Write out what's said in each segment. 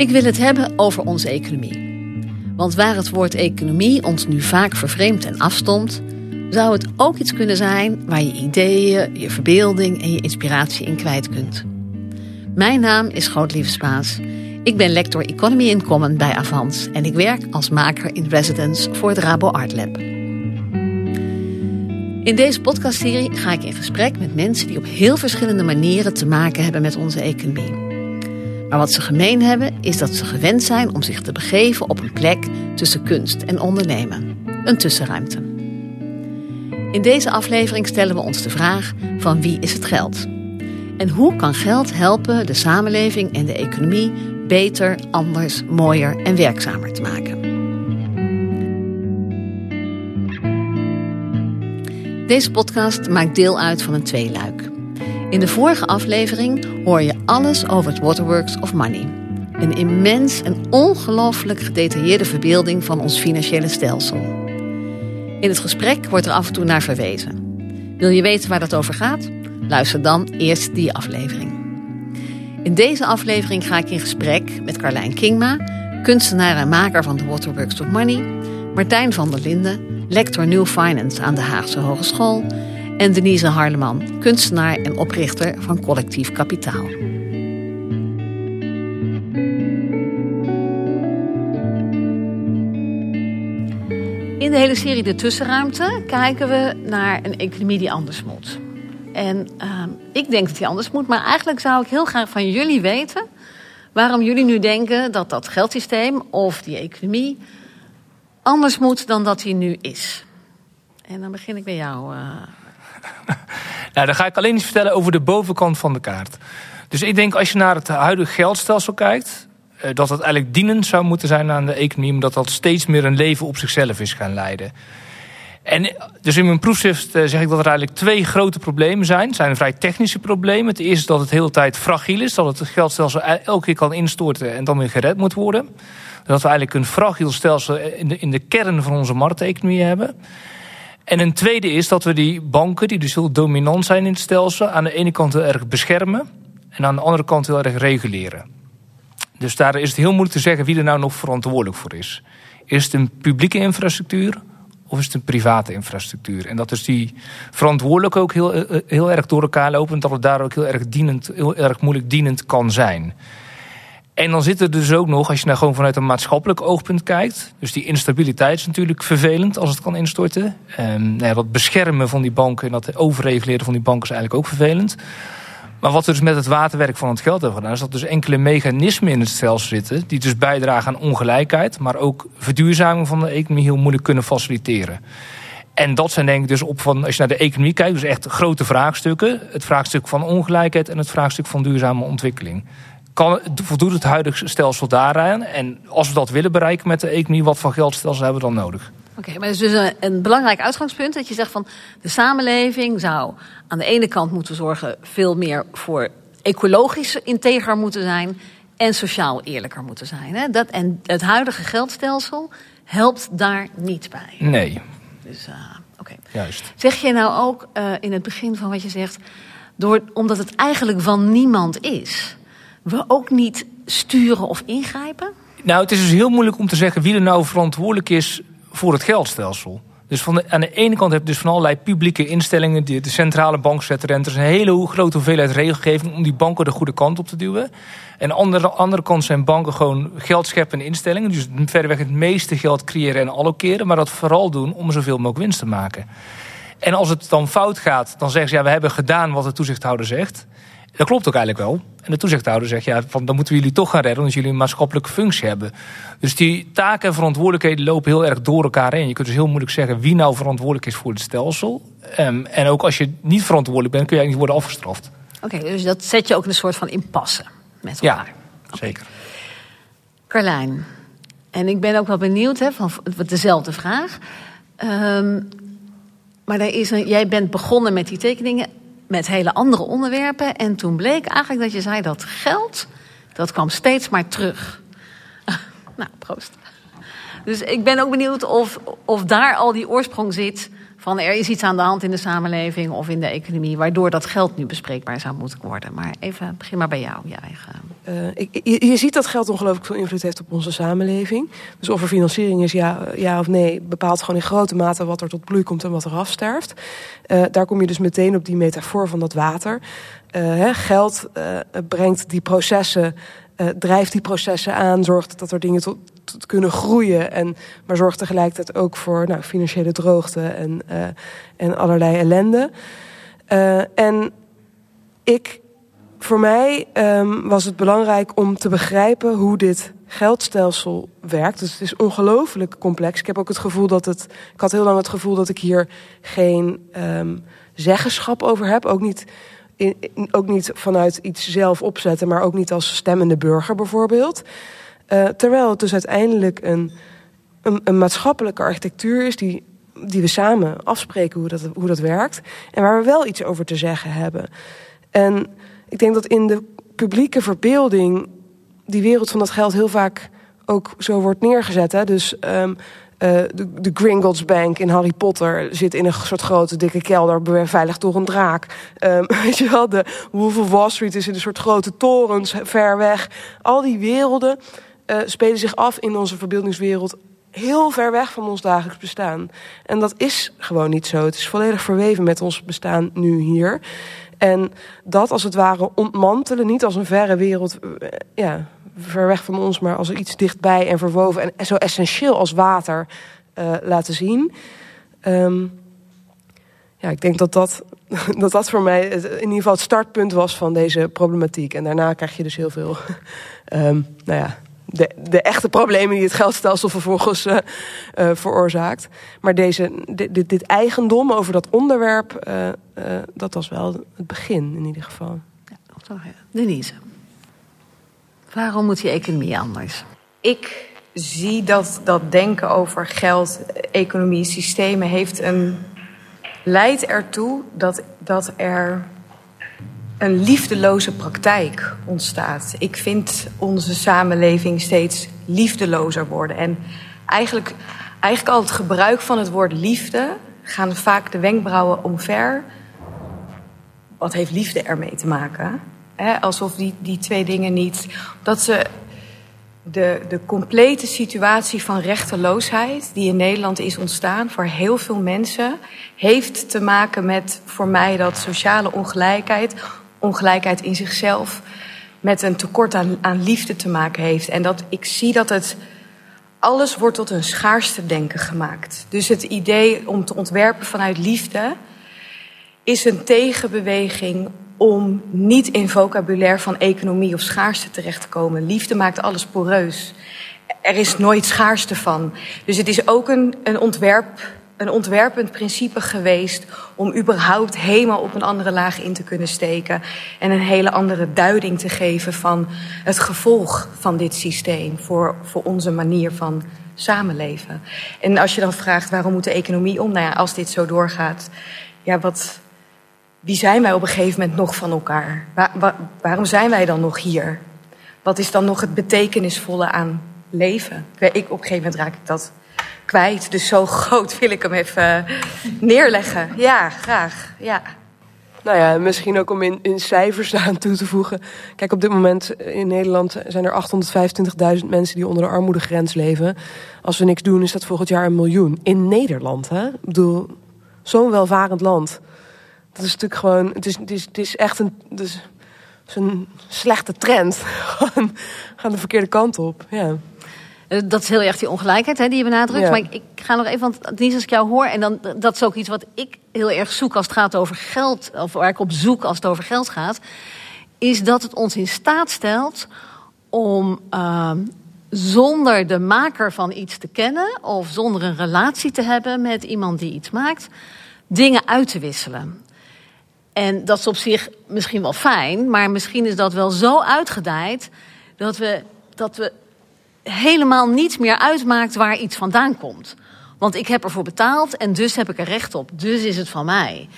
Ik wil het hebben over onze economie. Want waar het woord economie ons nu vaak vervreemdt en afstomt, zou het ook iets kunnen zijn waar je ideeën, je verbeelding en je inspiratie in kwijt kunt. Mijn naam is Grootlieve Spaas. Ik ben lector Economy in Common bij Avans en ik werk als maker in residence voor het Rabo Art Lab. In deze podcastserie ga ik in gesprek met mensen die op heel verschillende manieren te maken hebben met onze economie. Maar wat ze gemeen hebben is dat ze gewend zijn om zich te begeven op een plek tussen kunst en ondernemen. Een tussenruimte. In deze aflevering stellen we ons de vraag van wie is het geld? En hoe kan geld helpen de samenleving en de economie beter, anders, mooier en werkzamer te maken? Deze podcast maakt deel uit van een tweeluik. In de vorige aflevering hoor je alles over het Waterworks of Money. Een immens en ongelooflijk gedetailleerde verbeelding van ons financiële stelsel. In het gesprek wordt er af en toe naar verwezen. Wil je weten waar dat over gaat? Luister dan eerst die aflevering. In deze aflevering ga ik in gesprek met Carlijn Kingma, kunstenaar en maker van de Waterworks of Money, Martijn van der Linden, lector New Finance aan de Haagse Hogeschool en Denise Harleman, kunstenaar en oprichter van Collectief Kapitaal. In de hele serie De Tussenruimte kijken we naar een economie die anders moet. En uh, ik denk dat die anders moet, maar eigenlijk zou ik heel graag van jullie weten waarom jullie nu denken dat dat geldsysteem of die economie anders moet dan dat die nu is. En dan begin ik bij jou. Uh... nou, dan ga ik alleen iets vertellen over de bovenkant van de kaart. Dus ik denk als je naar het huidige geldstelsel kijkt, uh, dat het eigenlijk dienend zou moeten zijn aan de economie, omdat dat steeds meer een leven op zichzelf is gaan leiden. En dus in mijn proefschrift uh, zeg ik dat er eigenlijk twee grote problemen zijn. Het zijn vrij technische problemen. Het eerste is dat het de hele tijd fragiel is. Dat het geldstelsel elke keer kan instorten en dan weer gered moet worden. Dat we eigenlijk een fragiel stelsel in de, in de kern van onze markteconomie hebben. En een tweede is dat we die banken, die dus heel dominant zijn in het stelsel, aan de ene kant heel erg beschermen en aan de andere kant heel erg reguleren. Dus daar is het heel moeilijk te zeggen wie er nou nog verantwoordelijk voor is. Is het een publieke infrastructuur of is het een private infrastructuur? En dat is die verantwoordelijk ook heel, heel erg door elkaar lopen, en dat het daar ook heel erg, dienend, heel erg moeilijk dienend kan zijn. En dan zit er dus ook nog, als je nou gewoon vanuit een maatschappelijk oogpunt kijkt. Dus die instabiliteit is natuurlijk vervelend als het kan instorten. Um, nou ja, dat beschermen van die banken en dat overreguleren van die banken is eigenlijk ook vervelend. Maar wat we dus met het waterwerk van het geld hebben gedaan, is dat dus enkele mechanismen in het stelsel zitten. die dus bijdragen aan ongelijkheid, maar ook verduurzaming van de economie heel moeilijk kunnen faciliteren. En dat zijn denk ik dus op van, als je naar de economie kijkt, dus echt grote vraagstukken. Het vraagstuk van ongelijkheid en het vraagstuk van duurzame ontwikkeling kan, voldoet het huidige stelsel daaraan? En als we dat willen bereiken met de economie, wat voor geldstelsel hebben we dan nodig? Oké, maar het is dus een, een, belangrijk uitgangspunt dat je zegt van de samenleving zou aan de ene kant moeten zorgen veel meer voor ecologisch integer moeten zijn en sociaal eerlijker moeten zijn. Hè? Dat, en het huidige geldstelsel helpt daar niet bij. Nee. Dus, uh, oké. Juist. Zeg je nou ook uh, in het begin van wat je zegt, door, omdat het eigenlijk van niemand is, we ook niet sturen of ingrijpen? Nou, het is dus heel moeilijk om te zeggen wie er nou verantwoordelijk is voor het geldstelsel. Dus van de, aan de ene kant heb je dus van allerlei publieke instellingen, de, centrale bank zetten rentes, een hele grote hoeveelheid regelgeving om die banken de goede kant op te duwen. En aan de andere kant zijn banken gewoon geldscheppende instellingen, dus verreweg het meeste geld creëren en allokeren, maar dat vooral doen om zoveel mogelijk winst te maken. En als het dan fout gaat, dan zeggen ze ja, we hebben gedaan wat de toezichthouder zegt. Dat klopt ook eigenlijk wel. En de toezichthouder zegt, ja, van, dan moeten we jullie toch gaan redden... omdat jullie een maatschappelijke functie hebben. Dus die taken en verantwoordelijkheden lopen heel erg door elkaar heen. Je kunt dus heel moeilijk zeggen wie nou verantwoordelijk is voor het stelsel. Um, en ook als je niet verantwoordelijk bent, kun je eigenlijk niet worden afgestraft. Oké, okay, dus dat zet je ook in een soort van impasse met elkaar. Ja, zeker. Carlijn, en ik ben ook wel benieuwd, hè, van dezelfde vraag... Um, maar er is een, jij bent begonnen met die tekeningen met hele andere onderwerpen. En toen bleek eigenlijk dat je zei dat geld, dat kwam steeds maar terug. nou, proost. Dus ik ben ook benieuwd of, of daar al die oorsprong zit van er is iets aan de hand in de samenleving of in de economie, waardoor dat geld nu bespreekbaar zou moeten worden. Maar even begin maar bij jou, je eigen. je, je, ziet dat geld ongelooflijk veel invloed heeft op onze samenleving. Dus of er financiering is, ja, ja of nee, bepaalt gewoon in grote mate wat er tot bloei komt en wat er afsterft. daar kom je dus meteen op die metafoor van dat water. Geld brengt die processen drijft die processen aan, zorgt dat er dingen tot, kunnen groeien. En, maar zorgt tegelijkertijd ook voor nou, financiële droogte en, uh, en allerlei ellende. Uh, en ik, voor mij um, was het belangrijk om te begrijpen hoe dit geldstelsel werkt. Dus het is ongelooflijk complex. Ik heb ook het gevoel dat het. Ik had heel lang het gevoel dat ik hier geen um, zeggenschap over heb. Ook niet. In, ook niet vanuit iets zelf opzetten, maar ook niet als stemmende burger bijvoorbeeld. Uh, terwijl het dus uiteindelijk een, een, een, maatschappelijke architectuur is die, die we samen afspreken hoe dat, hoe dat werkt. En waar we wel iets over te zeggen hebben. En ik denk dat in de publieke verbeelding die wereld van dat geld heel vaak ook zo wordt neergezet. Hè? Dus uh, de, de Gringotts Bank in Harry Potter zit in een soort grote dikke kelder, beveiligd door een draak. Um, weet je wel, de Wolf of Wall Street is in een soort grote torens ver weg. Al die werelden uh, spelen zich af in onze verbeeldingswereld heel ver weg van ons dagelijks bestaan. En dat is gewoon niet zo. Het is volledig verweven met ons bestaan nu hier. En dat als het ware ontmantelen, niet als een verre wereld, uh, ja, ver weg van ons, maar als iets dichtbij en verwoven en zo essentieel als water uh, laten zien. Um, ja, ik denk dat dat, dat dat voor mij in ieder geval het startpunt was van deze problematiek. En daarna krijg je dus heel veel, um, nou ja, de, de echte problemen die het geldstelsel vervolgens uh, uh, veroorzaakt. Maar deze, dit, dit, eigendom over dat onderwerp, uh, dat was wel het begin in ieder geval. Ja, Denise, waarom moet die economie anders? Ik zie dat dat denken over geld, economie, systemen heeft een leidt ertoe dat, dat er een liefdeloze praktijk ontstaat. Ik vind onze samenleving steeds liefdelozer worden. En eigenlijk, eigenlijk al het gebruik van het woord liefde gaan vaak de wenkbrauwen omver. Wat heeft liefde ermee te maken? alsof die, die twee dingen niet. Dat ze de, de complete situatie van rechteloosheid die in Nederland is ontstaan voor heel veel mensen, heeft te maken met voor mij dat sociale ongelijkheid, ongelijkheid in zichzelf met een tekort aan, aan liefde te maken heeft. En dat ik zie dat het alles wordt tot een schaarste denken gemaakt. Dus het idee om te ontwerpen vanuit liefde is een tegenbeweging om niet in vocabulaire van economie of schaarste terecht te komen. Liefde maakt alles poreus. Er is nooit schaarste van. Dus het is ook een, een ontwerp een ontwerpend principe geweest om überhaupt helemaal op een andere laag in te kunnen steken en een hele andere duiding te geven van het gevolg van dit systeem voor, voor onze manier van samenleven. En als je dan vraagt waarom moet de economie om, nou ja, als dit zo doorgaat, ja, wat, wie zijn wij op een gegeven moment nog van elkaar? Waar, waarom zijn wij dan nog hier? Wat is dan nog het betekenisvolle aan leven? Ik, op een gegeven moment raak ik dat kwijt. Dus zo groot wil ik hem even neerleggen. Ja, graag. Ja. Nou ja, misschien ook om in, in cijfers aan toe te voegen. Kijk, op dit moment in Nederland zijn er 825.000 mensen die onder de armoedegrens leven. Als we niks doen, is dat volgend jaar een miljoen. In Nederland, hè? Ik bedoel, zo'n welvarend land. Dat is natuurlijk gewoon, het is, het is, het is echt een, dus, een slechte trend. gaan de verkeerde kant op, ja. Eh, dat is heel erg die ongelijkheid hè, die je benadrukt. Maar ik, ik, ga nog even, want niet als ik jou hoor... en dan, dat is ook iets wat ik heel erg zoek als het gaat over geld... of waar ik op zoek als het over geld gaat... is dat het ons in staat stelt om uh, zonder de maker van iets te kennen... of zonder een relatie te hebben met iemand die iets maakt... dingen uit te wisselen. En dat is op zich misschien wel fijn... maar misschien is dat wel zo uitgedijd... dat we, dat we helemaal niets meer uitmaakt waar iets vandaan komt. Want ik heb ervoor betaald en dus heb ik er recht op. Dus is het van mij.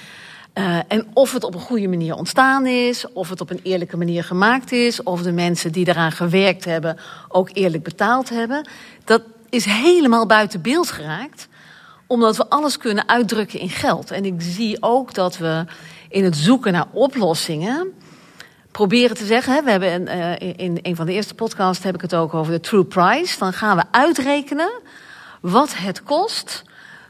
Uh, en of het op een goede manier ontstaan is, of het op een eerlijke manier gemaakt is, of de mensen die eraan gewerkt hebben ook eerlijk betaald hebben, dat is helemaal buiten beeld geraakt, omdat we alles kunnen uitdrukken in geld. En ik zie ook dat we in het zoeken naar oplossingen proberen te zeggen. Hè, we hebben uh, in een van de eerste podcasts heb ik het ook over de true price. Dan gaan we uitrekenen wat het kost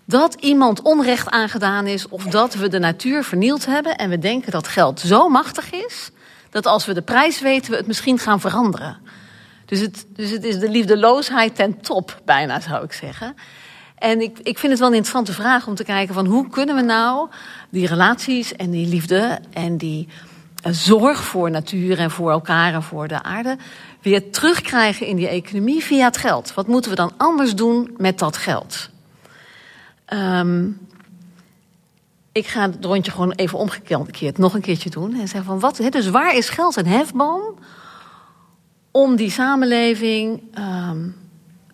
dat iemand onrecht aangedaan is of dat we de natuur vernield hebben en we denken dat geld zo machtig is dat als we de prijs weten we het misschien gaan veranderen. Dus het, dus het is de liefdeloosheid ten top, bijna zou ik zeggen. En ik, ik vind het wel een interessante vraag om te kijken van hoe kunnen we nou die relaties en die liefde en die zorg voor natuur en voor elkaar en voor de aarde weer terugkrijgen in die economie via het geld. Wat moeten we dan anders doen met dat geld? Um, ik ga het rondje gewoon even omgekeerd nog een keertje doen. En zeggen van wat, dus waar is geld een hefboom om die samenleving um,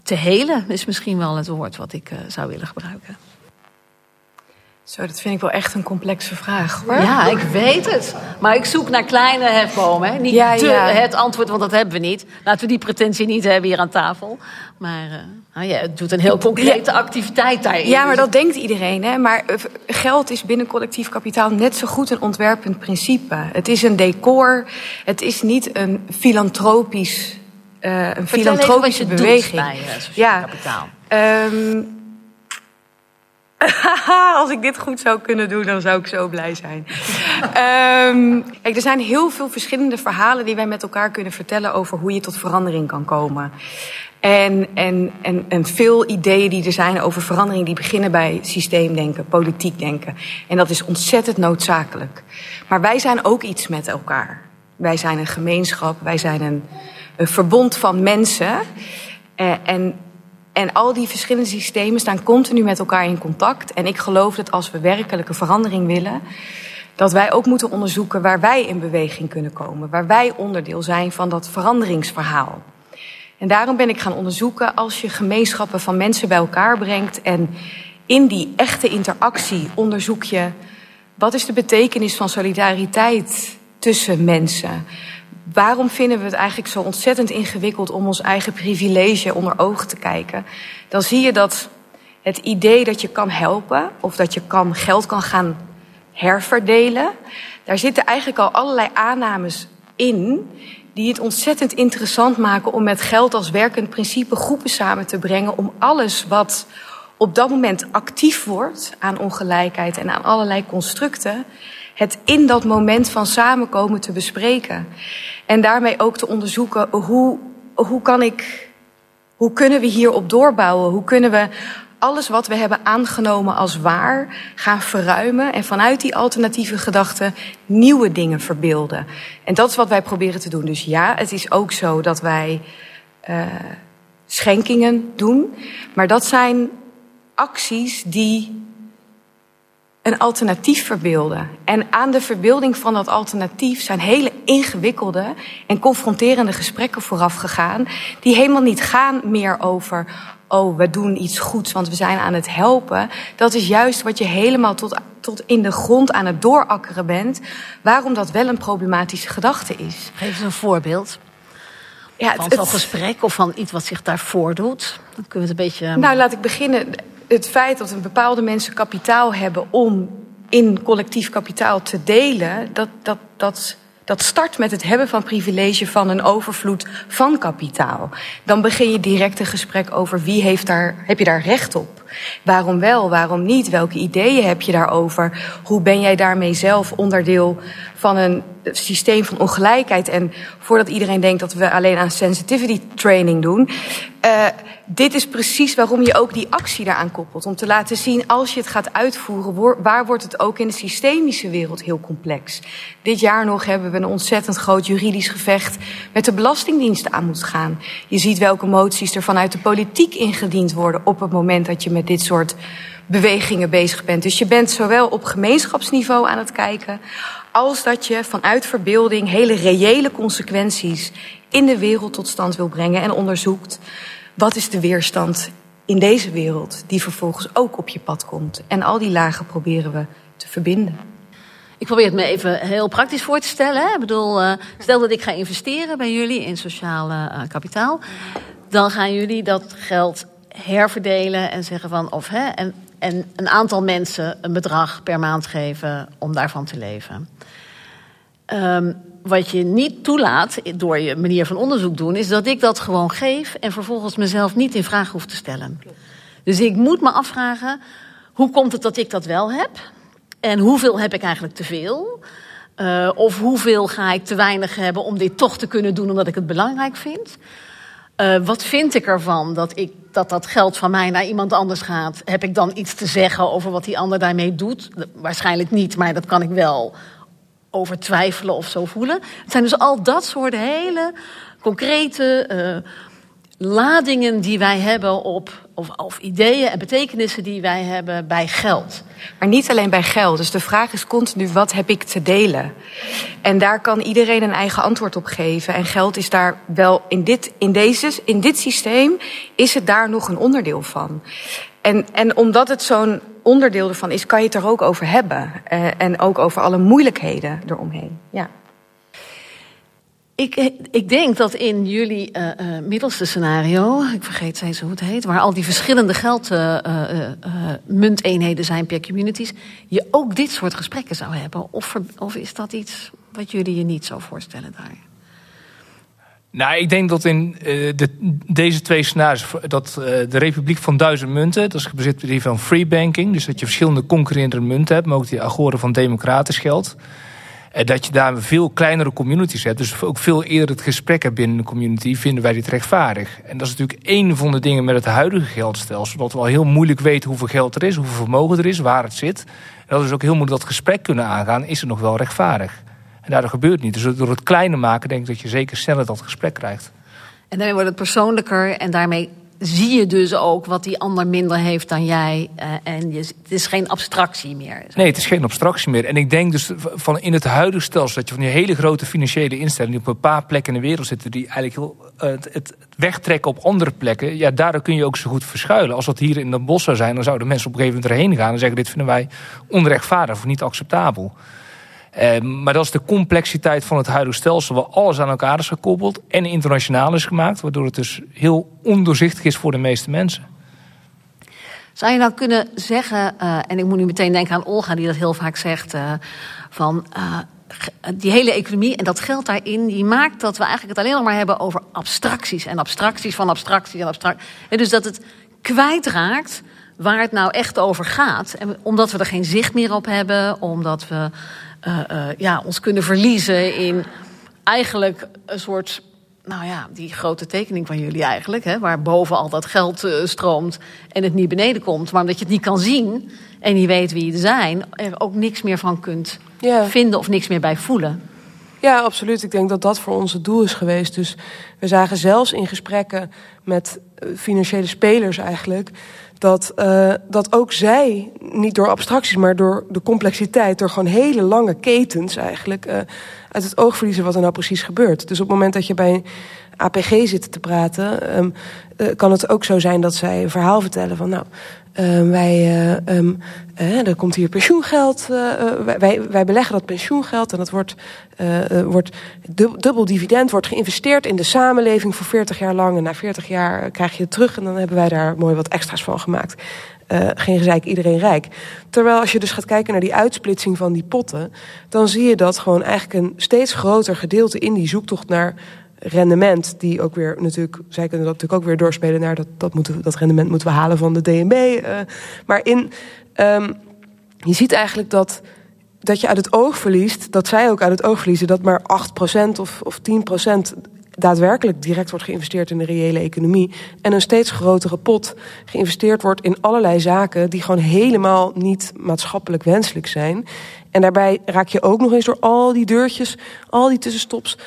te helen? Is misschien wel het woord wat ik uh, zou willen gebruiken. Zo, dat vind ik wel echt een complexe vraag. Hoor. Ja, ik weet het. Maar ik zoek naar kleine hefbomen. Hè? Niet Ja, te ja. het antwoord, want dat hebben we niet. Laten we die pretentie niet hebben hier aan tafel. Maar nou ja, het doet een heel concrete activiteit daarin. Ja, maar dat denkt iedereen. Hè? Maar eh, geld is binnen collectief kapitaal net zo goed een ontwerpend principe. Het is een decor. Het is niet een filantropisch, eh, een filantropische beweging. Doet bij, sociaal Ja. kapitaal. Ehm, Als ik dit goed zou kunnen doen, dan zou ik zo blij zijn. Ehm, kijk, er zijn heel veel verschillende verhalen die wij met elkaar kunnen vertellen over hoe je tot verandering kan komen. En, en, en, en veel ideeën die er zijn over verandering, die beginnen bij systeemdenken, politiek denken. En dat is ontzettend noodzakelijk. Maar wij zijn ook iets met elkaar. Wij zijn een gemeenschap, wij zijn een, een verbond van mensen. Eh, en en al die verschillende systemen staan continu met elkaar in contact. En ik geloof dat als we werkelijke verandering willen, dat wij ook moeten onderzoeken waar wij in beweging kunnen komen. Waar wij onderdeel zijn van dat veranderingsverhaal. En daarom ben ik gaan onderzoeken als je gemeenschappen van mensen bij elkaar brengt en in die echte interactie onderzoek je wat is de betekenis van solidariteit tussen mensen. Waarom vinden we het eigenlijk zo ontzettend ingewikkeld om ons eigen privilege onder ogen te kijken? Dan zie je dat het idee dat je kan helpen of dat je kan, geld kan gaan herverdelen, daar zitten eigenlijk al allerlei aannames in die het ontzettend interessant maken om met geld als werkend principe groepen samen te brengen om alles wat op dat moment actief wordt aan ongelijkheid en aan allerlei constructen, het in dat moment van samenkomen te bespreken. En daarmee ook te onderzoeken hoe, hoe kan ik, hoe kunnen we hierop doorbouwen? Hoe kunnen we alles wat we hebben aangenomen als waar gaan verruimen en vanuit die alternatieve gedachten nieuwe dingen verbeelden. En dat is wat wij proberen te doen. Dus ja, het is ook zo dat wij uh, schenkingen doen, maar dat zijn acties die een alternatief verbeelden. En aan de verbeelding van dat alternatief zijn hele ingewikkelde en confronterende gesprekken vooraf gegaan, die helemaal niet gaan meer over oh, we doen iets goeds, want we zijn aan het helpen. Dat is juist wat je helemaal tot, tot in de grond aan het doorakkeren bent. Waarom dat wel een problematische gedachte is. Geef eens een voorbeeld. Ja, van zo'n gesprek of van iets wat zich daar voordoet. Dan kunnen we het een beetje. Nou, laat ik beginnen. Het feit dat een bepaalde mensen kapitaal hebben om in collectief kapitaal te delen, dat, dat, dat, dat start met het hebben van privilege van een overvloed van kapitaal. Dan begin je direct een gesprek over wie heeft daar, heb je daar recht op? Waarom wel, waarom niet? Welke ideeën heb je daarover? Hoe ben jij daarmee zelf onderdeel van een systeem van ongelijkheid? En voordat iedereen denkt dat we alleen aan sensitivity training doen. Uh, dit is precies waarom je ook die actie daaraan koppelt. Om te laten zien, als je het gaat uitvoeren, waar wordt het ook in de systemische wereld heel complex. Dit jaar nog hebben we een ontzettend groot juridisch gevecht met de Belastingdienst aan moet gaan. Je ziet welke moties er vanuit de politiek ingediend worden op het moment dat je met dit soort bewegingen bezig bent. Dus je bent zowel op gemeenschapsniveau aan het kijken, als dat je vanuit verbeelding hele reële consequenties in de wereld tot stand wil brengen en onderzoekt wat is de weerstand in deze wereld die vervolgens ook op je pad komt. En al die lagen proberen we te verbinden. Ik probeer het me even heel praktisch voor te stellen. Ik bedoel, uh, stel dat ik ga investeren bij jullie in sociaal uh, kapitaal. Dan gaan jullie dat geld herverdelen en zeggen van of hè, en, en een aantal mensen een bedrag per maand geven om daarvan te leven. Um, wat je niet toelaat door je manier van onderzoek doen, is dat ik dat gewoon geef en vervolgens mezelf niet in vraag hoef te stellen. Dus ik moet me afvragen: hoe komt het dat ik dat wel heb? En hoeveel heb ik eigenlijk te veel? Uh, of hoeveel ga ik te weinig hebben om dit toch te kunnen doen omdat ik het belangrijk vind? Uh, wat vind ik ervan dat, ik, dat dat geld van mij naar iemand anders gaat? Heb ik dan iets te zeggen over wat die ander daarmee doet? Waarschijnlijk niet, maar dat kan ik wel over twijfelen of zo voelen. Het zijn dus al dat soort hele concrete uh, ladingen die wij hebben op, of, of ideeën en betekenissen die wij hebben bij geld. Maar niet alleen bij geld. Dus de vraag is continu: wat heb ik te delen? En daar kan iedereen een eigen antwoord op geven. En geld is daar wel in dit, in deze, in dit systeem is het daar nog een onderdeel van. En, en omdat het zo'n onderdeel ervan is, kan je het er ook over hebben. Uh, en ook over alle moeilijkheden eromheen. Ja. Ik, ik, denk dat in jullie uh, uh, middelste scenario, ik vergeet steeds hoe het heet, waar al die verschillende geldmunteenheden zijn per communities, je ook dit soort gesprekken zou hebben. Of, of is dat iets wat jullie je niet zo voorstellen daar? Nou, ik denk dat in de, deze twee scenario's, dat de Republiek van Duizend Munten, dat is gebaseerd op die van free banking, dus dat je verschillende concurrerende munten hebt, maar ook die agoren van democratisch geld. Dat je daar veel kleinere communities hebt. Dus ook veel eerder het gesprek hebt binnen een community. Vinden wij dit rechtvaardig? En dat is natuurlijk één van de dingen met het huidige geldstelsel. Dat we al heel moeilijk weten hoeveel geld er is, hoeveel vermogen er is, waar het zit. En dat is ook heel moeilijk dat gesprek kunnen aangaan. Is het nog wel rechtvaardig? En daardoor gebeurt niet. Dus door het kleiner maken denk ik dat je zeker sneller dat gesprek krijgt. En daarmee wordt het persoonlijker en daarmee zie je dus ook wat die ander minder heeft dan jij. Uh, en je, het is geen abstractie meer. Nee, het is geen abstractie meer. En ik denk dus van in het huidige stelsel dat je van die hele grote financiële instellingen die op een paar plekken in de wereld zitten, die eigenlijk heel, uh, het, het, wegtrekken op andere plekken, ja, daardoor kun je ook zo goed verschuilen. Als dat hier in de bos zou zijn, dan zouden mensen op een gegeven moment erheen gaan en zeggen: dit vinden wij onrechtvaardig of niet acceptabel. Uh, maar dat is de complexiteit van het huidige stelsel, waar alles aan elkaar is gekoppeld en internationaal is gemaakt, waardoor het dus heel ondoorzichtig is voor de meeste mensen. Zou je nou kunnen zeggen, uh, en ik moet nu meteen denken aan Olga die dat heel vaak zegt, uh, van die hele economie en dat geld daarin, die maakt dat we eigenlijk het alleen nog maar hebben over abstracties en abstracties van abstracties en abstracties. Dus dat het kwijtraakt waar het nou echt over gaat. En omdat we er geen zicht meer op hebben, omdat we ja, ons kunnen verliezen in eigenlijk een soort. Nou ja, die grote tekening van jullie eigenlijk, hè, waar boven al dat geld uh, stroomt en het niet beneden komt. Maar omdat je het niet kan zien en niet weet wie er zijn, er ook niks meer van kunt vinden of niks meer bij voelen. Ja, absoluut. Ik denk dat dat voor ons het doel is geweest. Dus we zagen zelfs in gesprekken met financiële spelers eigenlijk dat, uh, dat ook zij, niet door abstracties, maar door de complexiteit, door gewoon hele lange ketens eigenlijk, uh, uit het oog verliezen wat er nou precies gebeurt. Dus op het moment dat je bij APG zit te praten, um, uh, kan het ook zo zijn dat zij een verhaal vertellen van, nou, uh, wij, um, komt hier pensioengeld, wij, wij beleggen dat pensioengeld en dat wordt, wordt dubbel dividend, wordt geïnvesteerd in de samenleving voor 40 jaar lang en na 40 jaar krijg je het terug en dan hebben wij daar mooi wat extra's van gemaakt. Uh, geen gezeik, iedereen rijk. Terwijl als je dus gaat kijken naar die uitsplitsing van die potten, dan zie je dat gewoon eigenlijk een steeds groter gedeelte in die zoektocht naar rendement, die ook weer natuurlijk, zij kunnen dat natuurlijk ook weer doorspelen naar dat, dat, moeten, dat rendement moeten we halen van de DNB. Uh, maar in, um, je ziet eigenlijk dat, dat je uit het oog verliest, dat zij ook uit het oog verliezen, dat maar 8% of, of 10% daadwerkelijk direct wordt geïnvesteerd in de reële economie. En een steeds grotere pot geïnvesteerd wordt in allerlei zaken die gewoon helemaal niet maatschappelijk wenselijk zijn. En daarbij raak je ook nog eens door al die deurtjes, al die tussenstops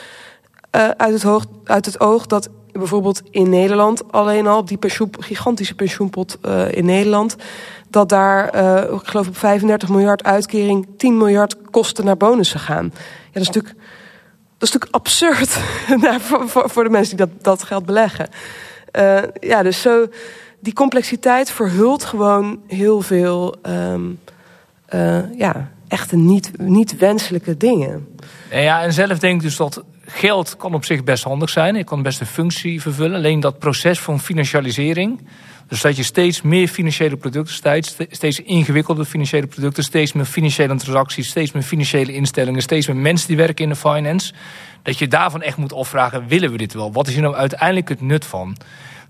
uh, uit, het uit het oog dat bijvoorbeeld in Nederland alleen al die gigantische pensioenpot uh, in Nederland, dat daar, uh, ik geloof op 35 miljard uitkering 10 miljard kosten naar bonussen gaan. Ja, dat is natuurlijk, dat is natuurlijk absurd voor, voor, voor, de mensen die dat, dat geld beleggen. Ja, dus zo, die complexiteit verhult gewoon heel veel, um, ja, echte niet, niet wenselijke dingen. En ja, en zelf denk ik dus dat geld kan op zich best handig zijn. Het kan best een functie vervullen. Alleen dat proces van financialisering. Dus dat je steeds meer financiële producten, steeds, steeds ingewikkelde financiële producten, steeds meer financiële transacties, steeds meer financiële instellingen, steeds meer mensen die werken in de finance. Dat je daarvan echt moet afvragen: willen we dit wel? Wat is hier nou uiteindelijk het nut van?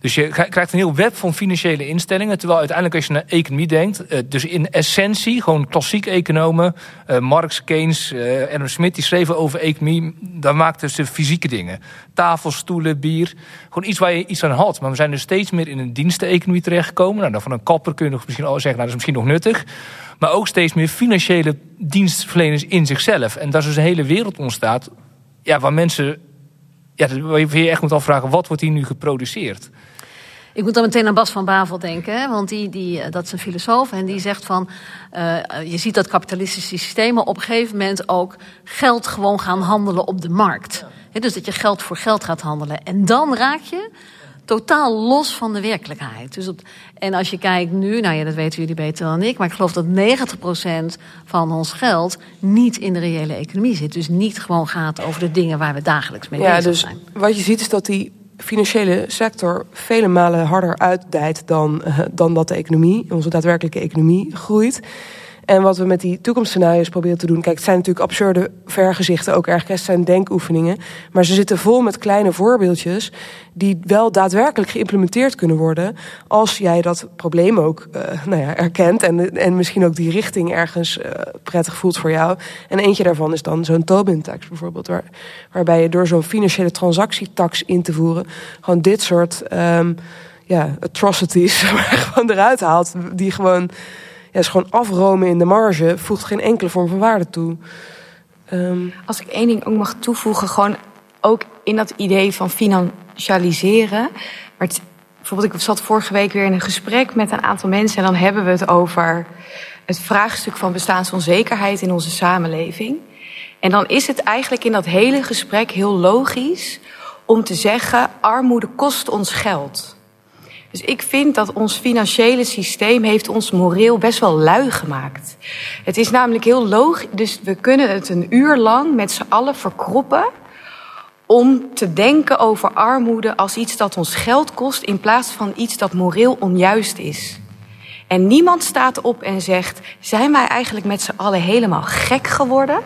Dus je krijgt een heel web van financiële instellingen. Terwijl uiteindelijk als je naar economie denkt, eh, dus in essentie, gewoon klassiek economen, uh, Marx, Keynes, uh, Adam Smith, die schreven over economie, dan maakten ze fysieke dingen. Tafels, stoelen, bier. Gewoon iets waar je iets aan had. Maar we zijn dus steeds meer in een diensteconomie terechtgekomen. Nou, dan van een kapper kun je nog misschien al zeggen, nou, dat is misschien nog nuttig. Maar ook steeds meer financiële dienstverleners in zichzelf. En daar is dus een hele wereld ontstaat, ja, waar mensen ja, je echt moet afvragen, wat wordt hier nu geproduceerd? Ik moet dan meteen aan Bas van Bavel denken, hè? want die, die, eh, dat is een filosoof en die zegt van, uh, je ziet dat kapitalistische systemen op een gegeven moment ook geld gewoon gaan handelen op de markt. Dus dat je geld voor geld gaat handelen. En dan raak je totaal los van de werkelijkheid. Dus op, en als je kijkt nu, nou ja, dat weten jullie beter dan ik, maar ik geloof dat 90% van ons geld niet in de reële economie zit. Dus niet gewoon gaat over de dingen waar we dagelijks mee ja, bezig dus zijn. Wat je ziet is dat die financiële sector vele malen harder uitdijt dan, uh, dan dat de economie, onze daadwerkelijke economie, groeit. En wat we met die toekomstscenario's proberen te doen. Kijk, het zijn natuurlijk absurde vergezichten ook erg. Het zijn denkoefeningen. Maar ze zitten vol met kleine voorbeeldjes. die wel daadwerkelijk geïmplementeerd kunnen worden. als jij dat probleem ook uh, nou ja, erkent. En, en misschien ook die richting ergens uh, prettig voelt voor jou. En eentje daarvan is dan zo'n Tobin-tax bijvoorbeeld. Waar, waarbij je door zo'n financiële transactietax in te voeren. gewoon dit soort. Um, ja, atrocities gewoon eruit haalt. Die gewoon ja, is gewoon afromen in de marge voegt geen enkele vorm van waarde toe. Um... Als ik één ding ook mag toevoegen, gewoon ook in dat idee van financialiseren. Maar bijvoorbeeld, ik zat vorige week weer in een gesprek met een aantal mensen en dan hebben we het over het vraagstuk van bestaansonzekerheid in onze samenleving. En dan is het eigenlijk in dat hele gesprek heel logisch om te zeggen: armoede kost ons geld. Dus ik vind dat ons financiële systeem heeft ons moreel best wel lui gemaakt. Het is namelijk heel logisch, dus we kunnen het een uur lang met z'n allen verkroppen om te denken over armoede als iets dat ons geld kost in plaats van iets dat moreel onjuist is. En niemand staat op en zegt: zijn wij eigenlijk met z'n allen helemaal gek geworden?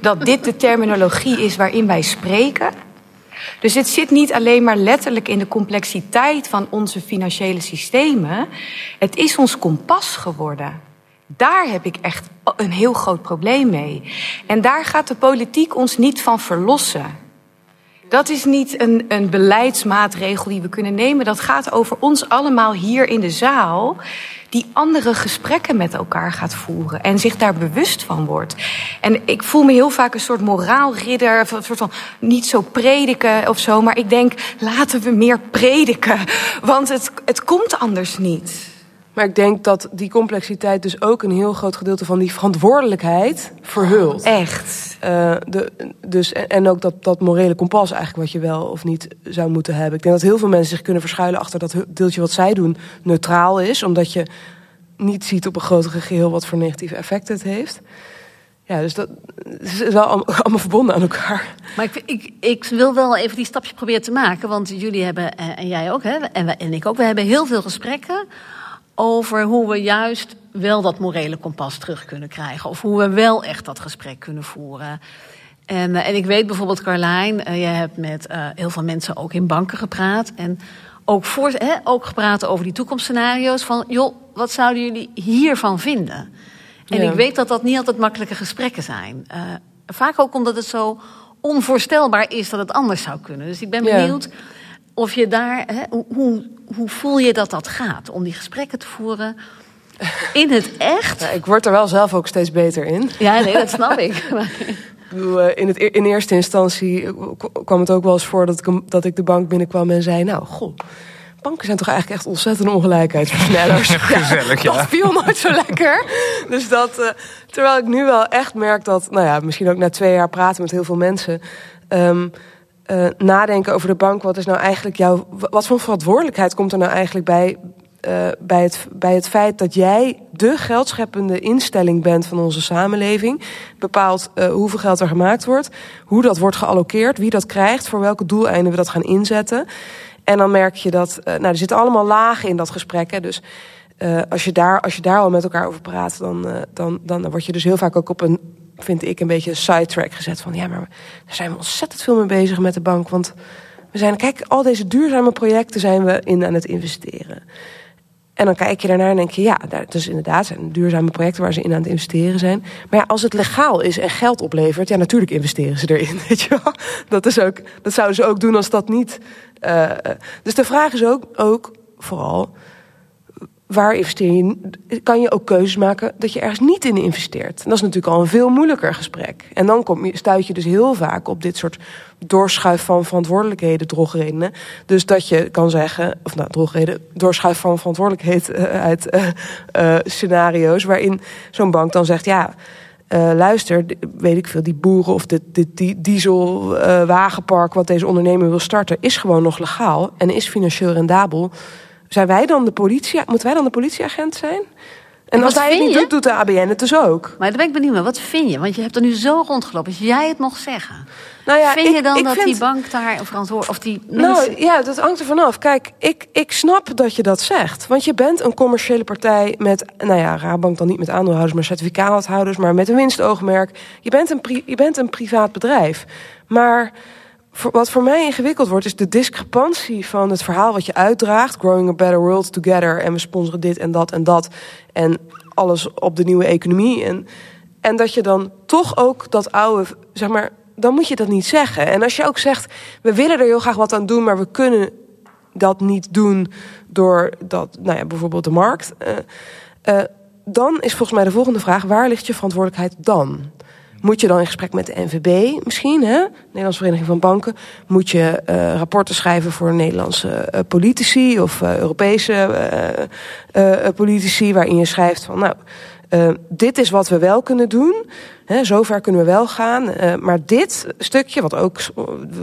Dat dit de terminologie is waarin wij spreken? Dus het zit niet alleen maar letterlijk in de complexiteit van onze financiële systemen. Het is ons kompas geworden. Daar heb ik echt een heel groot probleem mee. En daar gaat de politiek ons niet van verlossen. Dat is niet een, een beleidsmaatregel die we kunnen nemen. Dat gaat over ons allemaal hier in de zaal die andere gesprekken met elkaar gaat voeren en zich daar bewust van wordt. En ik voel me heel vaak een soort moraalridder, een soort van niet zo prediken of zo, maar ik denk laten we meer prediken, want het, het komt anders niet. Maar ik denk dat die complexiteit dus ook een heel groot gedeelte van die verantwoordelijkheid verhult. Oh, echt. Uh, de, dus, en ook dat, dat morele kompas eigenlijk wat je wel of niet zou moeten hebben. Ik denk dat heel veel mensen zich kunnen verschuilen achter dat deeltje wat zij doen neutraal is. Omdat je niet ziet op een grotere geheel wat voor negatieve effecten het heeft. Ja, dus dat is wel allemaal verbonden aan elkaar. Maar ik, ik, ik wil wel even die stapje proberen te maken. Want jullie hebben, eh, en jij ook, hè, en, en ik ook, we hebben heel veel gesprekken over hoe we juist wel dat morele kompas terug kunnen krijgen. Of hoe we wel echt dat gesprek kunnen voeren. En, eh, en ik weet bijvoorbeeld, Carlijn, uh, je hebt met uh, heel veel mensen ook in banken gepraat. En ook, voor, hè, ook gepraat over die toekomstscenario's. Van, joh, wat zouden jullie hiervan vinden? En ja. ik weet dat dat niet altijd makkelijke gesprekken zijn. vaak ook omdat het zo onvoorstelbaar is dat het anders zou kunnen. Dus ik ben benieuwd... Ja of je daar, hè, hoe, hoe voel je dat dat gaat om die gesprekken te voeren in het echt? Ja, ik word er wel zelf ook steeds beter in. Ja, nee, dat snap ik. Eh, in, het, in eerste instantie kwam het ook wel eens voor dat ik, dat ik de bank binnenkwam en zei: Nou, goh, banken zijn toch eigenlijk echt ontzettend ongelijkheidsversnellers. Gezellig, ja. Dat viel nooit zo lekker. Dus dat, uh, terwijl ik nu wel echt merk dat, nou ja, misschien ook na twee jaar praten met heel veel mensen. Um, uh, nadenken over de bank. Wat is nou eigenlijk jouw. Wat voor verantwoordelijkheid komt er nou eigenlijk bij uh, bij, het, bij het feit dat jij de geldscheppende instelling bent van onze samenleving. Bepaalt uh, hoeveel geld er gemaakt wordt, hoe dat wordt gealloceerd, wie dat krijgt, voor welke doeleinden we dat gaan inzetten. En dan merk je dat, nou, er zitten allemaal lagen in dat gesprek. Hè, dus als, je daar, als je daar al met elkaar over praat, dan, dan, dan, dan word je dus heel vaak ook op een, vind ik, een beetje een sidetrack gezet. Van ja, maar daar zijn we ontzettend veel mee bezig met de bank. Want we zijn, kijk, al deze duurzame projecten zijn we in aan het investeren. En dan kijk je daarnaar en denk je, ja, dat is inderdaad zijn duurzame projecten waar ze in aan het investeren zijn. Maar ja, als het legaal is en geld oplevert, ja, natuurlijk investeren ze erin. Weet je wel? Dat, is ook, dat zouden ze ook doen als dat niet. Uh, dus de vraag is ook, ook vooral, waar investeer je? Kan je ook keuzes maken dat je ergens niet in investeert? En dat is natuurlijk al een veel moeilijker gesprek. En dan kom je, stuit je dus heel vaak op dit soort doorschuif van verantwoordelijkheden, drogredenen. Dus dat je kan zeggen, of nou, drogreden, doorschuif van verantwoordelijkheid uh, uit uh, uh, scenario's, waarin zo'n bank dan zegt, ja. Luister, weet ik veel, die boeren of dit, dit die dieselwagenpark wat deze ondernemer wil starten, is gewoon nog legaal en is financieel rendabel. Zijn wij dan de politie? Moeten wij dan de politieagent zijn? En als hij het niet doet, doet de ABN het dus ook. Maar daar ben ik benieuwd naar. Wat vind je? Want je hebt er nu zo rondgelopen. Als jij het mocht zeggen. Nou ja, vind ik, je dan dat vind... die bank daar verantwoordelijk... Of die nou ja, dat hangt er vanaf. Kijk, ik, ik snap dat je dat zegt. Want je bent een commerciële partij met... Nou ja, Rabank dan niet met aandeelhouders, maar certificaathouders... maar met een winstoogmerk. Je bent een, pri je bent een privaat bedrijf. Maar wat voor mij ingewikkeld wordt, is de discrepantie van het verhaal wat je uitdraagt. Growing a better world together. En we sponsoren dit en dat en dat. En alles op de nieuwe economie. En, en dat je dan toch ook dat oude, zeg maar, dan moet je dat niet zeggen. En als je ook zegt, we willen er heel graag wat aan doen, maar we kunnen dat niet doen door dat, nou ja, bijvoorbeeld de markt. Uh, uh, dan is volgens mij de volgende vraag: waar ligt je verantwoordelijkheid dan? Moet je dan in gesprek met de NVB misschien, hè? Nederlandse Vereniging van Banken? Moet je uh, rapporten schrijven voor Nederlandse uh, politici of uh, Europese politici, waarin je schrijft van, nou, dit is wat we wel kunnen doen. Hè, zover kunnen we wel gaan. maar dit stukje, wat ook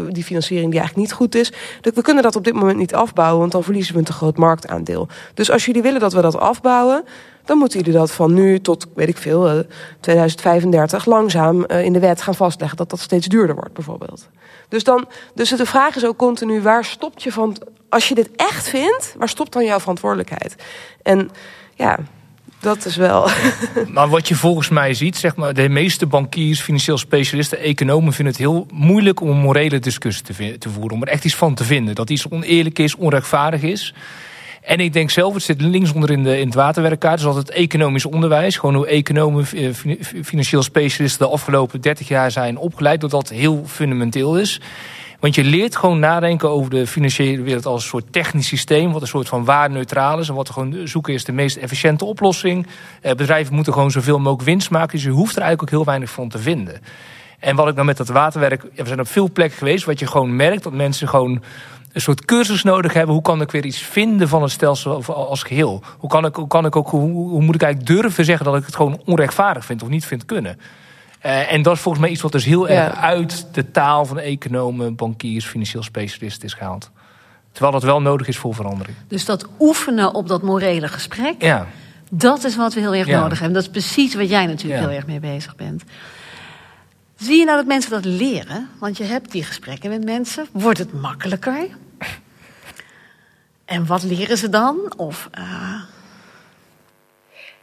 die financiering die eigenlijk niet goed is, we kunnen dat op dit moment niet afbouwen, want dan verliezen we een te groot marktaandeel. Dus als jullie willen dat we dat afbouwen, dan moeten jullie dat van nu tot, weet ik veel, 2035 langzaam in de wet gaan vastleggen dat dat steeds duurder wordt, bijvoorbeeld. Dus, dan, dus de vraag is ook continu, waar stopt je van, als je dit echt vindt, waar stopt dan jouw verantwoordelijkheid? En ja, dat is wel. Maar wat je volgens mij ziet, zeg maar, de meeste bankiers, financieel specialisten, economen vinden het heel moeilijk om een morele discussie te, te voeren. Om er echt iets van te vinden. Dat iets oneerlijk is, onrechtvaardig is. En ik denk zelf, het zit linksonder in, de, in het waterwerkkaart, dus altijd economisch onderwijs. Gewoon hoe economen, eh, financieel specialisten de afgelopen 30 jaar zijn opgeleid, dat dat heel fundamenteel is. Want je leert gewoon nadenken over de financiële wereld als een soort technisch systeem, wat een soort van waardeneutraal is. En wat er gewoon zoeken is de meest efficiënte oplossing. Eh, bedrijven moeten gewoon zoveel mogelijk winst maken, dus je hoeft er eigenlijk ook heel weinig van te vinden. En wat ik nou met dat waterwerk, we zijn op veel plekken geweest, wat je gewoon merkt, dat mensen gewoon een soort cursus nodig hebben. Hoe kan ik weer iets vinden van het stelsel als geheel? Hoe, kan ik, hoe, kan ik ook, hoe, hoe moet ik eigenlijk durven zeggen dat ik het gewoon onrechtvaardig vind of niet vind kunnen? Uh, en dat is volgens mij iets wat dus heel erg uit de taal van economen, bankiers, financieel specialisten is gehaald. Terwijl dat wel nodig is voor verandering. Dus dat oefenen op dat morele gesprek, ja. dat is wat we heel erg nodig hebben. Dat is precies wat jij natuurlijk heel erg mee bezig bent. Zie je nou dat mensen dat leren? Want je hebt die gesprekken met mensen. Wordt het makkelijker? En wat leren ze dan? Of, uh...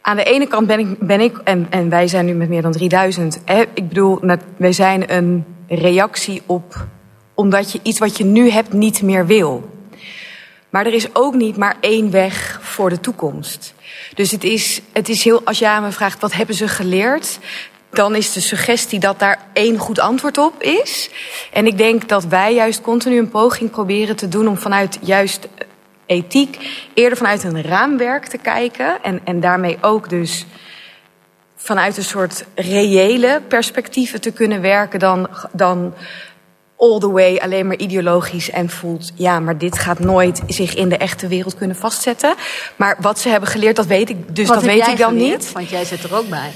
Aan de ene kant ben ik, ben ik en, en wij zijn nu met meer dan 3000. Hè, ik bedoel, wij zijn een reactie op omdat je iets wat je nu hebt niet meer wil. Maar er is ook niet maar één weg voor de toekomst. Dus het is, het is heel, als je aan me vraagt wat hebben ze geleerd, dan is de suggestie dat daar één goed antwoord op is. En ik denk dat wij juist continu een poging proberen te doen om vanuit juist ethiek eerder vanuit een raamwerk te kijken. En, en daarmee ook dus vanuit een soort reële perspectieven te kunnen werken dan, dan all the way alleen maar ideologisch en voelt... ja, maar dit gaat nooit zich in de echte wereld kunnen vastzetten. Maar wat ze hebben geleerd, dat weet ik, dus wat dat weet ik dan geleerd? niet. Want jij zit er ook bij.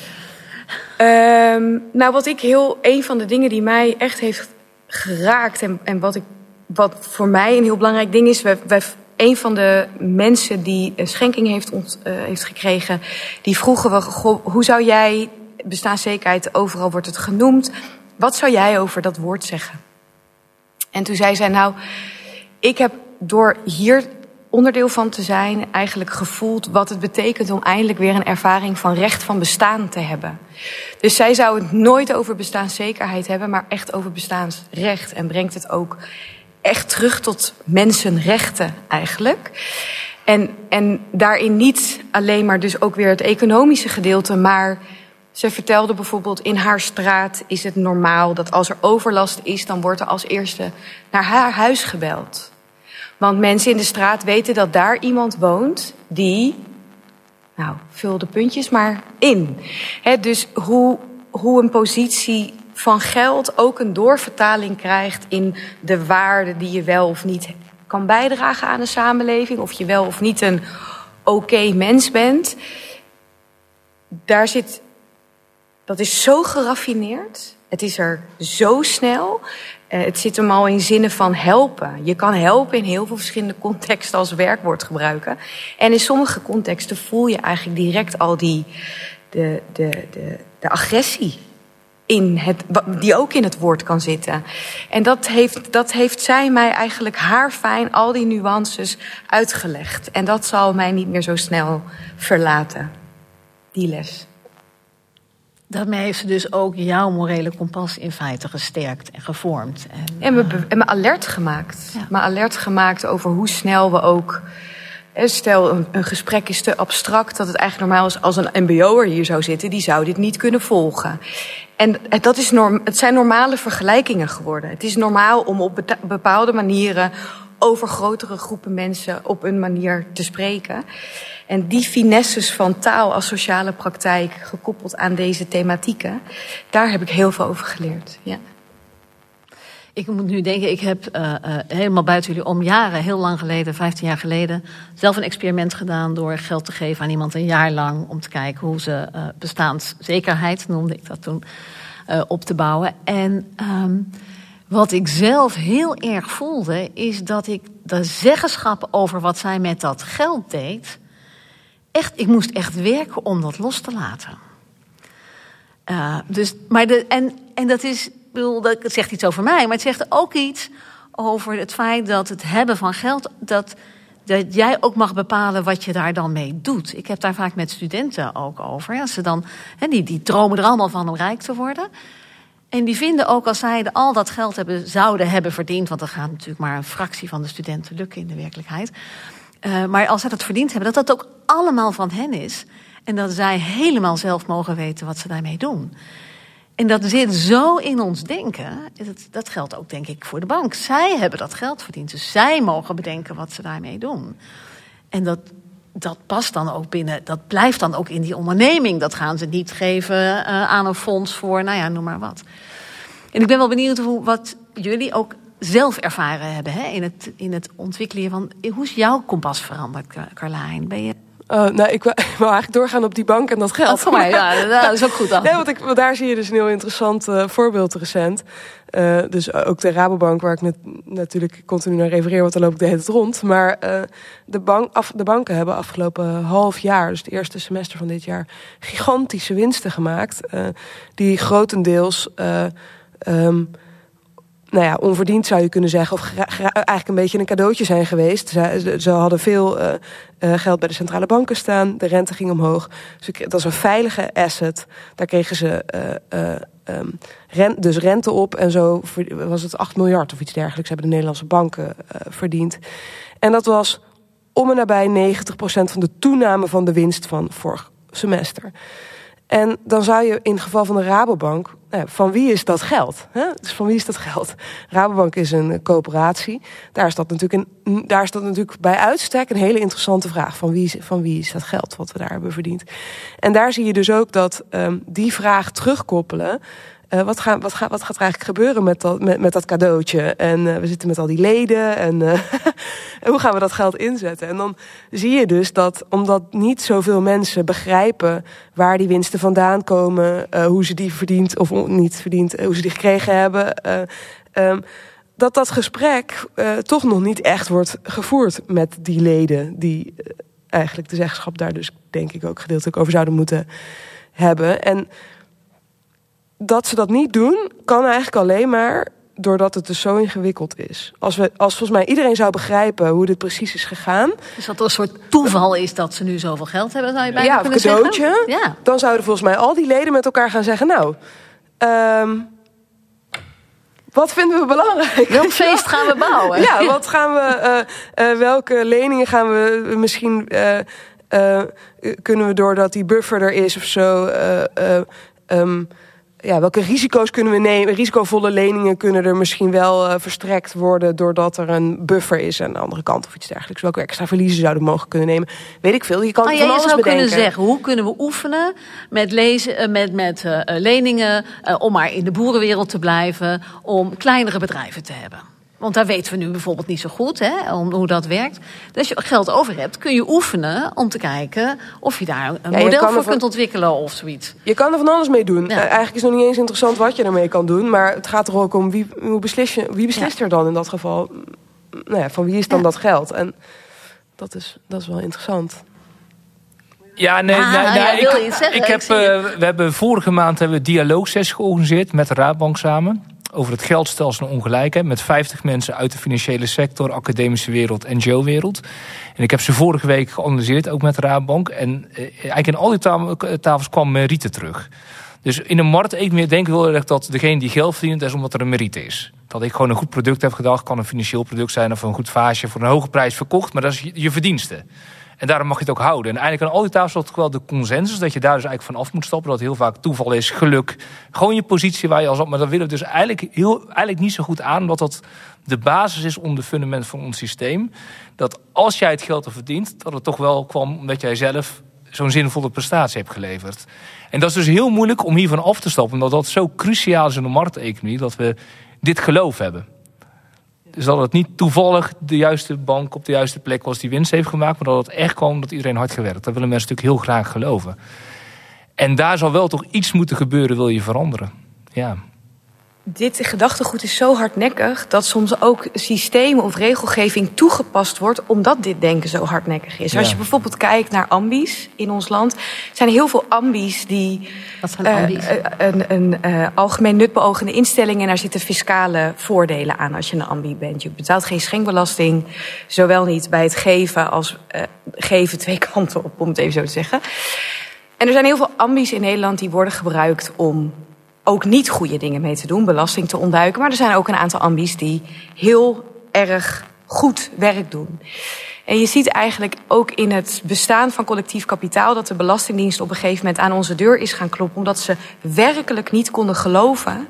Um, nou, wat ik heel... een van de dingen die mij echt heeft geraakt... en, en wat, ik, wat voor mij een heel belangrijk ding is... wij, wij een van de mensen die een schenking heeft, ont, uh, heeft gekregen, die vroegen we, hoe zou jij, bestaanszekerheid, overal wordt het genoemd, wat zou jij over dat woord zeggen? En toen zei zij, nou, ik heb door hier onderdeel van te zijn eigenlijk gevoeld wat het betekent om eindelijk weer een ervaring van recht van bestaan te hebben. Dus zij zou het nooit over bestaanszekerheid hebben, maar echt over bestaansrecht. En brengt het ook echt terug tot mensenrechten eigenlijk. En, en daarin niet alleen maar dus ook weer het economische gedeelte, maar ze vertelde bijvoorbeeld in haar straat is het normaal dat als er overlast is, dan wordt er als eerste naar haar huis gebeld. Want mensen in de straat weten dat daar iemand woont die, nou, vul de puntjes maar in. He, dus hoe, hoe een positie van geld ook een doorvertaling krijgt in de waarde die je wel of niet kan bijdragen aan de samenleving, of je wel of niet een oké mens bent. Daar zit, dat is zo geraffineerd. Het is er zo snel. Uh, het zit hem al in zinnen van helpen. Je kan helpen in heel veel verschillende contexten als werkwoord gebruiken. En in sommige contexten voel je eigenlijk direct al die, de, de, de, de agressie in het, die ook in het woord kan zitten. En dat heeft, dat heeft zij mij eigenlijk haarfijn al die nuances uitgelegd. En dat zal mij niet meer zo snel verlaten, die les. Daarmee heeft ze dus ook jouw morele kompas in feite gesterkt en gevormd. En, en, me, en me alert gemaakt. Ja. Me alert gemaakt over hoe snel we ook. Stel, een, een, gesprek is te abstract dat het eigenlijk normaal is als een MBO'er hier zou zitten, die zou dit niet kunnen volgen. En dat is norm, het zijn normale vergelijkingen geworden. Het is normaal om op bepaalde manieren over grotere groepen mensen op een manier te spreken. En die finesses van taal als sociale praktijk, gekoppeld aan deze thematieken, daar heb ik heel veel over geleerd. Ja. Ik moet nu denken, ik heb uh, uh, helemaal buiten jullie om jaren, heel lang geleden, 15 jaar geleden, zelf een experiment gedaan door geld te geven aan iemand een jaar lang om te kijken hoe ze uh, bestaanszekerheid, noemde ik dat toen, op te bouwen. En um, wat ik zelf heel erg voelde, is dat ik de zeggenschap over wat zij met dat geld deed, echt, ik moest echt werken om dat los te laten. Dus, maar de, en, en dat is, bedoel, dat zegt iets over mij, maar het zegt ook iets over het feit dat het hebben van geld, dat, dat jij ook mag bepalen wat je daar dan mee doet. Ik heb daar vaak met studenten ook over. Ja, ze dan, hè, die, die dromen er allemaal van om rijk te worden. En die vinden ook als zij al dat geld hebben, zouden hebben verdiend, want dat gaat natuurlijk maar een fractie van de studenten lukken in de werkelijkheid. Uh, maar als zij dat verdiend hebben, dat dat ook allemaal van hen is. En dat zij helemaal zelf mogen weten wat ze daarmee doen. En dat zit zo in ons denken. Dat, dat geldt ook, denk ik, voor de bank. Zij hebben dat geld verdiend. Dus zij mogen bedenken wat ze daarmee doen. En dat, dat past dan ook binnen. Dat blijft dan ook in die onderneming. Dat gaan ze niet geven uh, aan een fonds voor, nou ja, noem maar wat. En ik ben wel benieuwd hoe, wat jullie ook zelf ervaren hebben hè, in, het, in het ontwikkelen van. Hoe is jouw kompas veranderd, Carlijn? Ben je. Uh, nou, ik wil, eigenlijk doorgaan op die bank en dat geld. Dat voor mij, ja, dat is ook goed dan. nee, want, ik, want daar zie je dus een heel interessant uh, voorbeeld recent. Uh, dus ook de Rabobank, waar ik net, natuurlijk continu naar refereer, want dan loop ik de hele tijd rond. Maar de, bank, af, de banken hebben afgelopen half jaar, dus het eerste semester van dit jaar, gigantische winsten gemaakt. die grotendeels. Um, nou ja, onverdiend zou je kunnen zeggen. Of eigenlijk een beetje een cadeautje zijn geweest. Ze, ze hadden veel uh, uh, geld bij de centrale banken staan. De rente ging omhoog. Dus dat was een veilige asset. Daar kregen ze um, rent, dus rente op. En zo was het 8 miljard of iets dergelijks. Hebben de Nederlandse banken verdiend. En dat was om en nabij 90% van de toename van de winst van vorig semester. En dan zou je in het geval van de Rabobank, nou, van wie is dat geld? Dus van wie is dat geld? Rabobank is een coöperatie. Daar is dat natuurlijk, een, daar is dat natuurlijk bij uitstek een hele interessante vraag. Van wie, van wie is dat geld wat we daar hebben verdiend? En daar zie je dus ook dat um, die vraag terugkoppelen uh, wat, wat, gaat, wat er eigenlijk gebeuren met dat, met, dat cadeautje? En uh, we zitten met al die leden. En, uh, en hoe gaan we dat geld inzetten? En dan zie je dus dat, omdat niet zoveel mensen begrijpen waar die winsten vandaan komen, hoe ze die verdiend of niet verdiend, hoe ze die gekregen hebben. Um, dat dat gesprek toch nog niet echt wordt gevoerd met die leden die eigenlijk de zeggenschap daar dus denk ik ook gedeeltelijk over zouden moeten hebben. En dat ze dat niet doen, kan eigenlijk alleen maar doordat het dus zo ingewikkeld is. Als, we, als volgens mij iedereen zou begrijpen hoe dit precies is gegaan. Dus dat er een soort toeval is dat ze nu zoveel geld hebben, zou je bijna ja, kunnen cadeautje, zeggen? Ja, Dan zouden volgens mij al die leden met elkaar gaan zeggen... nou, um, wat vinden we belangrijk? Welk feest gaan we bouwen? Ja, wat gaan we, uh, uh, welke leningen gaan we misschien... Uh, kunnen we doordat die buffer er is of zo... Um, ja, welke risico's kunnen we nemen? Risicovolle leningen kunnen er misschien wel uh, verstrekt worden doordat er een buffer is aan de andere kant of iets dergelijks. Welke extra verliezen zouden mogen kunnen nemen? Weet ik veel. Je kan van ja, alles je zou bedenken. kunnen zeggen, hoe kunnen we oefenen met, lezen, uh, met, met uh, leningen om maar in de boerenwereld te blijven, om kleinere bedrijven te hebben? Want daar weten we nu bijvoorbeeld niet zo goed hè, om, hoe dat werkt. Dus als je geld over hebt, kun je oefenen om te kijken of je daar een Ja, model voor van- kunt ontwikkelen of zoiets. Je kan er van alles mee doen. Ja. Eh, eigenlijk is het nog niet eens interessant wat je ermee kan doen. Maar het gaat er ook om wie, hoe beslis je, wie beslist er dan in dat geval? Nou ja, van wie is dan Ja. dat geld? En dat is, dat is wel interessant. Ja, nee, Ah, nee, nee, ja, wil ik, heb, eh, we hebben vorige maand hebben we een dialoogsessie georganiseerd met de Raadbank samen. Over het geldstelsel en ongelijkheid. Met 50 mensen uit de financiële sector, academische wereld, NGO-wereld. En ik heb ze vorige week geanalyseerd, ook met de Raadbank. En eh, eigenlijk in al die tafel- tafels kwam merite terug. Dus in een markteconomie denk ik wel erg dat degene die geld verdient, is omdat er een merite is. Dat ik gewoon een goed product heb gedacht, kan een financieel product zijn of een goed vaasje voor een hoge prijs verkocht, maar dat is je verdienste. En daarom mag je het ook houden. En eigenlijk aan al die tafels toch wel de consensus dat je daar dus eigenlijk van af moet stappen. Dat heel vaak toeval is, geluk. Gewoon je positie waar je als op. Maar dat willen we dus eigenlijk, heel, eigenlijk niet zo goed aan, omdat dat de basis is om de fundament van ons systeem. Dat als jij het geld er verdient, dat het toch wel kwam omdat jij zelf zo'n zinvolle prestatie hebt geleverd. En dat is dus heel moeilijk om hiervan af te stappen, omdat dat zo cruciaal is in de markteconomie, dat we dit geloof hebben. Dat het niet toevallig de juiste bank op de juiste plek was die winst heeft gemaakt, maar dat het echt kwam omdat iedereen hard gewerkt. Dat willen mensen natuurlijk heel graag geloven. En daar zal wel toch iets moeten gebeuren, wil je veranderen. Ja. Dit gedachtegoed is zo hardnekkig dat soms ook systemen of regelgeving toegepast wordt omdat dit denken zo hardnekkig is. Ja. Als je bijvoorbeeld kijkt naar ambies in ons land, zijn er heel veel ambies die Wat zijn eh, ambies? eh, een, een eh, algemeen nutbeogende instelling en daar zitten fiscale voordelen aan als je een ambi bent. Je betaalt geen schenkbelasting, zowel niet bij het geven als eh, geven twee kanten op, om het even zo te zeggen. En er zijn heel veel ambies in Nederland die worden gebruikt om ook niet goede dingen mee te doen, belasting te ontduiken. Maar er zijn ook een aantal ambies die heel erg goed werk doen. En je ziet eigenlijk ook in het bestaan van collectief kapitaal dat de Belastingdienst op een gegeven moment aan onze deur is gaan kloppen, omdat ze werkelijk niet konden geloven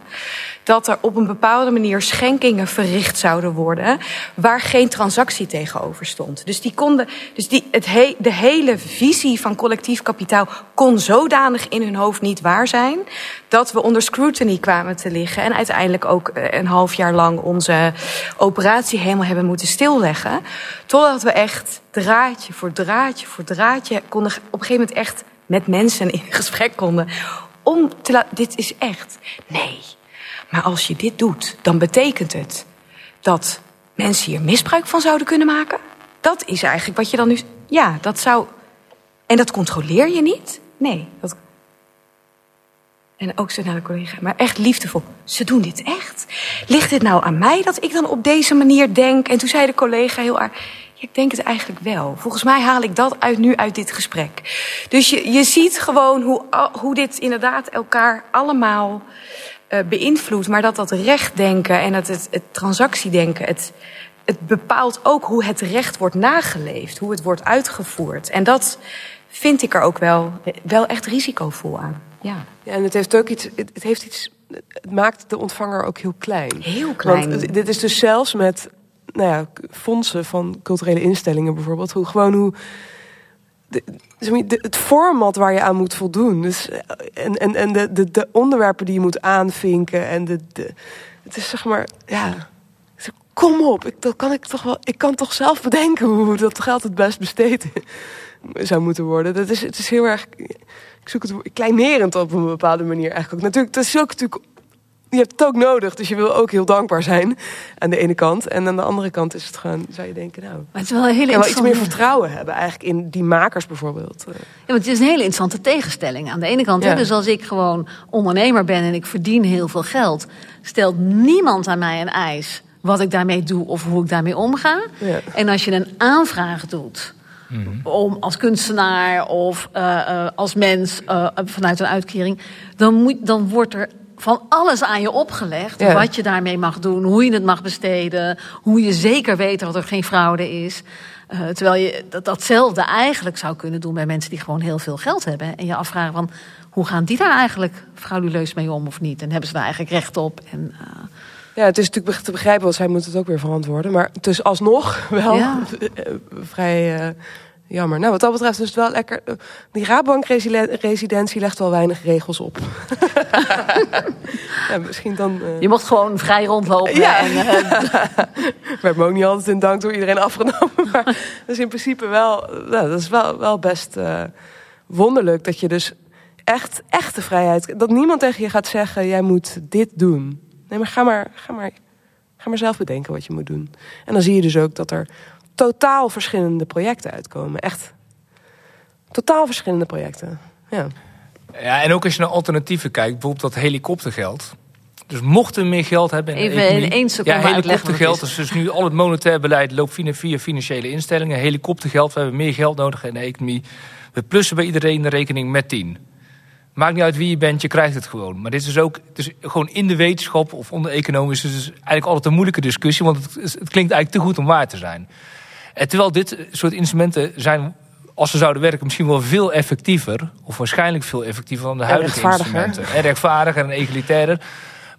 dat er op een bepaalde manier schenkingen verricht zouden worden waar geen transactie tegenover stond. Dus, die konden, dus die, het he, de hele visie van collectief kapitaal kon zodanig in hun hoofd niet waar zijn dat we onder scrutiny kwamen te liggen en uiteindelijk ook eh, een half jaar lang onze operatie helemaal hebben moeten stilleggen. Totdat we echt draadje voor draadje voor draadje konden op een gegeven moment echt met mensen in gesprek konden om te. Dit is echt. Nee. Maar als je dit doet, dan betekent het dat mensen hier misbruik van zouden kunnen maken. Dat is eigenlijk wat je dan nu. Ja, dat zou. En dat controleer je niet? Nee. Dat... En ook zo naar de collega, maar echt liefdevol. Ze doen dit echt. Ligt het nou aan mij dat ik dan op deze manier denk? En toen zei de collega heel erg. Ik denk het eigenlijk wel. Volgens mij haal ik dat uit nu uit dit gesprek. Dus je, je ziet gewoon hoe, hoe dit inderdaad elkaar allemaal uh, beïnvloedt. Maar dat dat rechtdenken en dat het, het transactiedenken... Het, het bepaalt ook hoe het recht wordt nageleefd. Hoe het wordt uitgevoerd. En dat vind ik er ook wel, wel echt risicovol aan. Ja. Ja, en het heeft ook iets. Het, het heeft iets. Het maakt de ontvanger ook heel klein. Heel klein. Want dit is dus zelfs met nou ja, fondsen van culturele instellingen bijvoorbeeld. Hoe gewoon hoe. De, de, het format waar je aan moet voldoen. Dus, en en, en de, de, de onderwerpen die je moet aanvinken. En de, de, het is zeg maar. Ja. Kom op, ik, dat kan ik toch wel. Ik kan toch zelf bedenken hoe dat geld het best besteed zou moeten worden. Dat is, het is heel erg. Ik zoek het kleinerend op een bepaalde manier eigenlijk ook. Natuurlijk, het is ook natuurlijk je hebt het ook nodig. Dus je wil ook heel dankbaar zijn aan de ene kant. En aan de andere kant is het gewoon, zou je denken, nou... Maar het is wel een hele wel iets meer vertrouwen hebben eigenlijk in die makers bijvoorbeeld. Ja, want het is een hele interessante tegenstelling. Aan de ene kant, hè, dus als ik gewoon ondernemer ben en ik verdien heel veel geld, stelt niemand aan mij een eis wat ik daarmee doe of hoe ik daarmee omga. Ja. En als je een aanvraag doet om als kunstenaar of eh, eh, als mens eh, vanuit een uitkering, dan, moet, dan wordt er van alles aan je opgelegd. Ja. Wat je daarmee mag doen, hoe je het mag besteden, hoe je zeker weet dat er geen fraude is. Eh, terwijl je dat, datzelfde eigenlijk zou kunnen doen bij mensen die gewoon heel veel geld hebben. En je afvragen van hoe gaan die daar eigenlijk frauduleus mee om of niet? En hebben ze daar eigenlijk recht op? En, eh, Ja, het is natuurlijk te begrijpen, want zij moet het ook weer verantwoorden. Maar het is alsnog wel Ja. eh, vrij jammer. Nou, wat dat betreft is het wel lekker. eh, Die Rabobank-residentie legt wel weinig regels op. ja, misschien dan... eh, je mocht gewoon vrij rondlopen. Ja. En, eh, werd me ook niet altijd in dank door iedereen afgenomen. Maar dat is in principe wel, nou, dat is wel, wel best eh, wonderlijk dat je dus echt, echte vrijheid, dat niemand tegen je gaat zeggen, jij moet dit doen. Nee, maar ga maar, ga maar, ga maar zelf bedenken wat je moet doen. En dan zie je dus ook dat er totaal verschillende projecten uitkomen. Echt totaal verschillende projecten. Ja. Ja, en ook als je naar alternatieven kijkt, bijvoorbeeld dat helikoptergeld. Dus mochten we meer geld hebben in de Even economie- in één seconde Ja, helikoptergeld is. is dus nu al het monetair beleid loopt via, via financiële instellingen. Helikoptergeld, we hebben meer geld nodig in de economie. We plussen bij iedereen de rekening met 10. Maakt niet uit wie je bent, je krijgt het gewoon. Maar dit is ook dus gewoon in de wetenschap of onder economen is het dus eigenlijk altijd een moeilijke discussie, want het klinkt eigenlijk te goed om waar te zijn. En terwijl dit soort instrumenten zijn, als ze zouden werken, misschien wel veel effectiever, of waarschijnlijk veel effectiever dan de huidige instrumenten. En rechtvaardiger en egalitairder.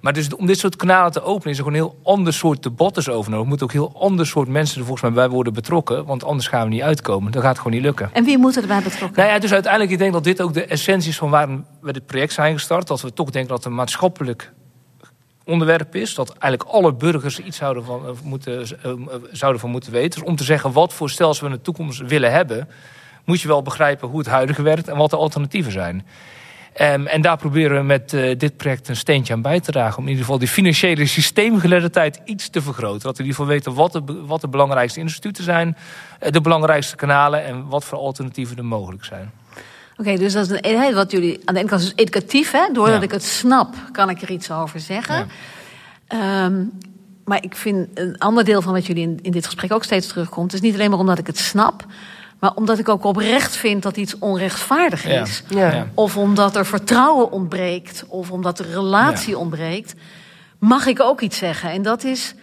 Maar dus om dit soort kanalen te openen, is er gewoon een heel ander soort debat dus over nodig. Er moeten ook heel ander soort mensen er volgens mij bij worden betrokken, want anders gaan we niet uitkomen. Dat gaat gewoon niet lukken. en wie moet erbij betrokken? Nou ja, dus uiteindelijk, ik denk dat dit ook de essentie is van waarom we dit project zijn gestart. Dat we toch denken dat een maatschappelijk onderwerp is. Dat eigenlijk alle burgers iets zouden van, eh, moeten, eh, eh, zouden van moeten weten. Dus om te zeggen wat voor stelsel we in de toekomst willen hebben... moet je wel begrijpen hoe het huidige werkt en wat de alternatieven zijn. Ehm, en daar proberen we met dit project een steentje aan bij te dragen. Om in ieder geval die financiële systeemgeletterdheid iets te vergroten. Dat we in ieder geval weten wat wat de belangrijkste instituten zijn. De belangrijkste kanalen en wat voor alternatieven er mogelijk zijn. Oké, dus dat is een eenheid wat jullie aan de ene kant is educatief, hè? Doordat Ja. ik het snap, kan ik er iets over zeggen. Ja. Ehm, maar ik vind een ander deel van wat jullie in, in dit gesprek ook steeds terugkomt, is niet alleen maar omdat ik het snap, maar omdat ik ook oprecht vind dat iets onrechtvaardig is. Ja. Ja. Of omdat er vertrouwen ontbreekt, of omdat er relatie ontbreekt, mag ik ook iets zeggen. En dat is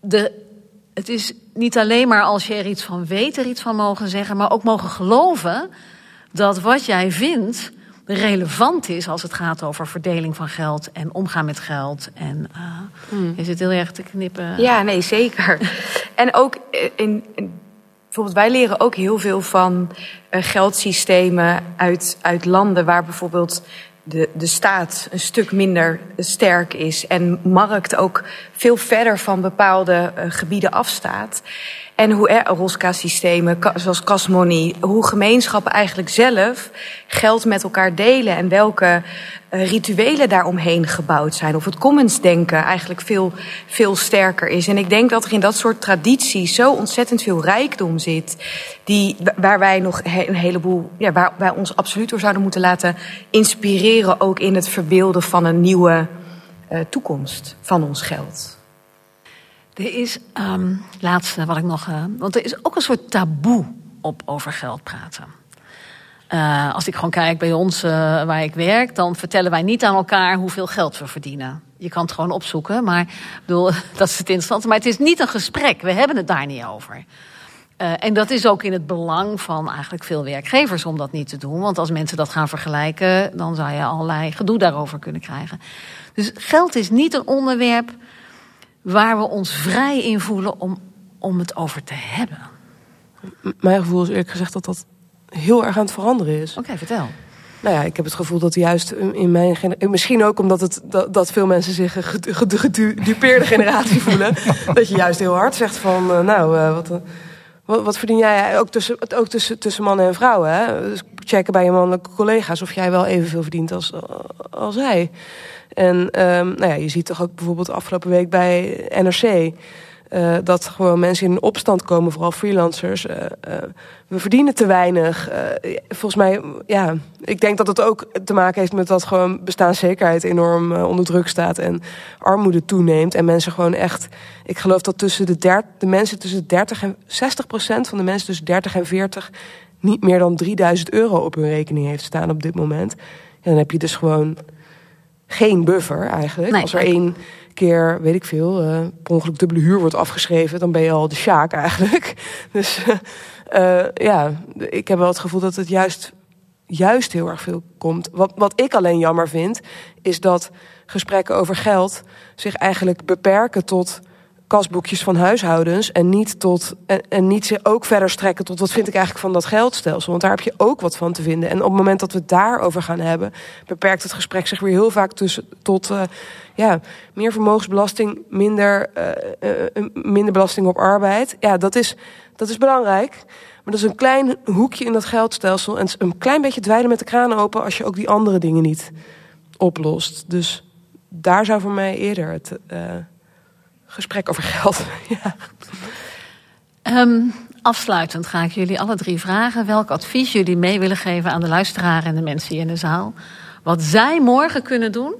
de. Het is niet alleen maar als je er iets van weet, er iets van mogen zeggen, maar ook mogen geloven dat wat jij vindt relevant is als het gaat over verdeling van geld en omgaan met geld. En eh, je zit heel erg te knippen. Ja, nee, zeker. En ook eh, in, in- bijvoorbeeld, wij leren ook heel veel van eh, geldsystemen uit, uit landen waar bijvoorbeeld de, de staat een stuk minder sterk is en markt ook veel verder van bepaalde gebieden afstaat. En hoe er Rosca-systemen, zoals Cash Money, hoe gemeenschappen eigenlijk zelf geld met elkaar delen en welke eh, rituelen daaromheen gebouwd zijn. Of het commons-denken eigenlijk veel, veel sterker is. En ik denk dat er in dat soort tradities zo ontzettend veel rijkdom zit, die, waar wij nog een heleboel, ja, waar wij ons absoluut door zouden moeten laten inspireren, ook in het verbeelden van een nieuwe eh, toekomst van ons geld. Er is, ehm laatste wat ik nog. eh, want er is ook een soort taboe op over geld praten. Eh, als ik gewoon kijk bij ons eh, waar ik werk, dan vertellen wij niet aan elkaar hoeveel geld we verdienen. Je kan het gewoon opzoeken, maar bedoel, dat is het interessante. Maar het is niet een gesprek, we hebben het daar niet over. En dat is ook in het belang van eigenlijk veel werkgevers om dat niet te doen. Want als mensen dat gaan vergelijken, dan zou je allerlei gedoe daarover kunnen krijgen. Dus geld is niet een onderwerp waar we ons vrij in voelen om, om het over te hebben. M- Mijn gevoel is eerlijk gezegd dat dat heel erg aan het veranderen is. Oké, vertel. Nou ja, ik heb het gevoel dat juist in mijn generatie... Misschien ook omdat het, dat, dat veel mensen zich een gedu- gedu- gedupeerde generatie voelen. dat je juist heel hard zegt van... eh, nou, eh, wat, eh, wat, wat verdien jij? Ook tussen, ook tussen, tussen mannen en vrouwen. Hè? Dus checken bij je mannelijke collega's... of jij wel evenveel verdient als, als hij. En ehm, nou ja, je ziet toch ook bijvoorbeeld afgelopen week bij NRC. Uh, dat gewoon mensen in opstand komen, vooral freelancers. Uh, uh, we verdienen te weinig. volgens mij, ja, ik denk dat het ook te maken heeft met dat gewoon bestaanszekerheid enorm onder druk staat en armoede toeneemt. En mensen gewoon echt, ik geloof dat tussen de, de mensen tussen 30 en 60 procent van de mensen tussen 30 en 40 niet meer dan 3000 euro op hun rekening heeft staan op dit moment. En dan heb je dus gewoon geen buffer eigenlijk. Als er één keer, weet ik veel, uh, per ongeluk dubbele huur wordt afgeschreven, dan ben je al de sjaak eigenlijk. Dus uh, ja, ik heb wel het gevoel dat het juist, juist heel erg veel komt. Wat, wat ik alleen jammer vind, is dat gesprekken over geld zich eigenlijk beperken tot kasboekjes van huishoudens en niet, tot, en, niet zich ook verder strekken tot wat vind ik eigenlijk van dat geldstelsel. Want daar heb je ook wat van te vinden. En op het moment dat we het daarover gaan hebben, beperkt het gesprek zich weer heel vaak tussen, tot uh, ja, meer vermogensbelasting, minder, uh, uh, minder belasting op arbeid. Ja, dat is, dat is belangrijk. Maar dat is een klein hoekje in dat geldstelsel. En een klein beetje dweilen met de kraan open als je ook die andere dingen niet oplost. Dus daar zou voor mij eerder het gesprek over geld. ja. Um, afsluitend ga ik jullie alle drie vragen welk advies jullie mee willen geven aan de luisteraar en de mensen hier in de zaal. Wat zij morgen kunnen doen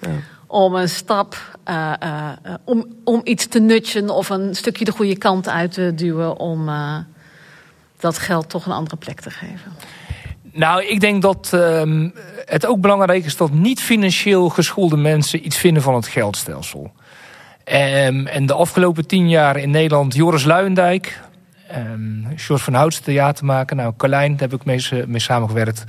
ja. om een stap, uh, uh, om, om iets te nutchen of een stukje de goede kant uit te duwen om uh, dat geld toch een andere plek te geven. Nou, ik denk dat uh, het ook belangrijk is dat niet financieel geschoolde mensen iets vinden van het geldstelsel. Um, en de afgelopen tien jaar in Nederland Joris Luijendijk, um, George van Houts maken. Nou, Carlijn, daar heb ik mee, mee samengewerkt.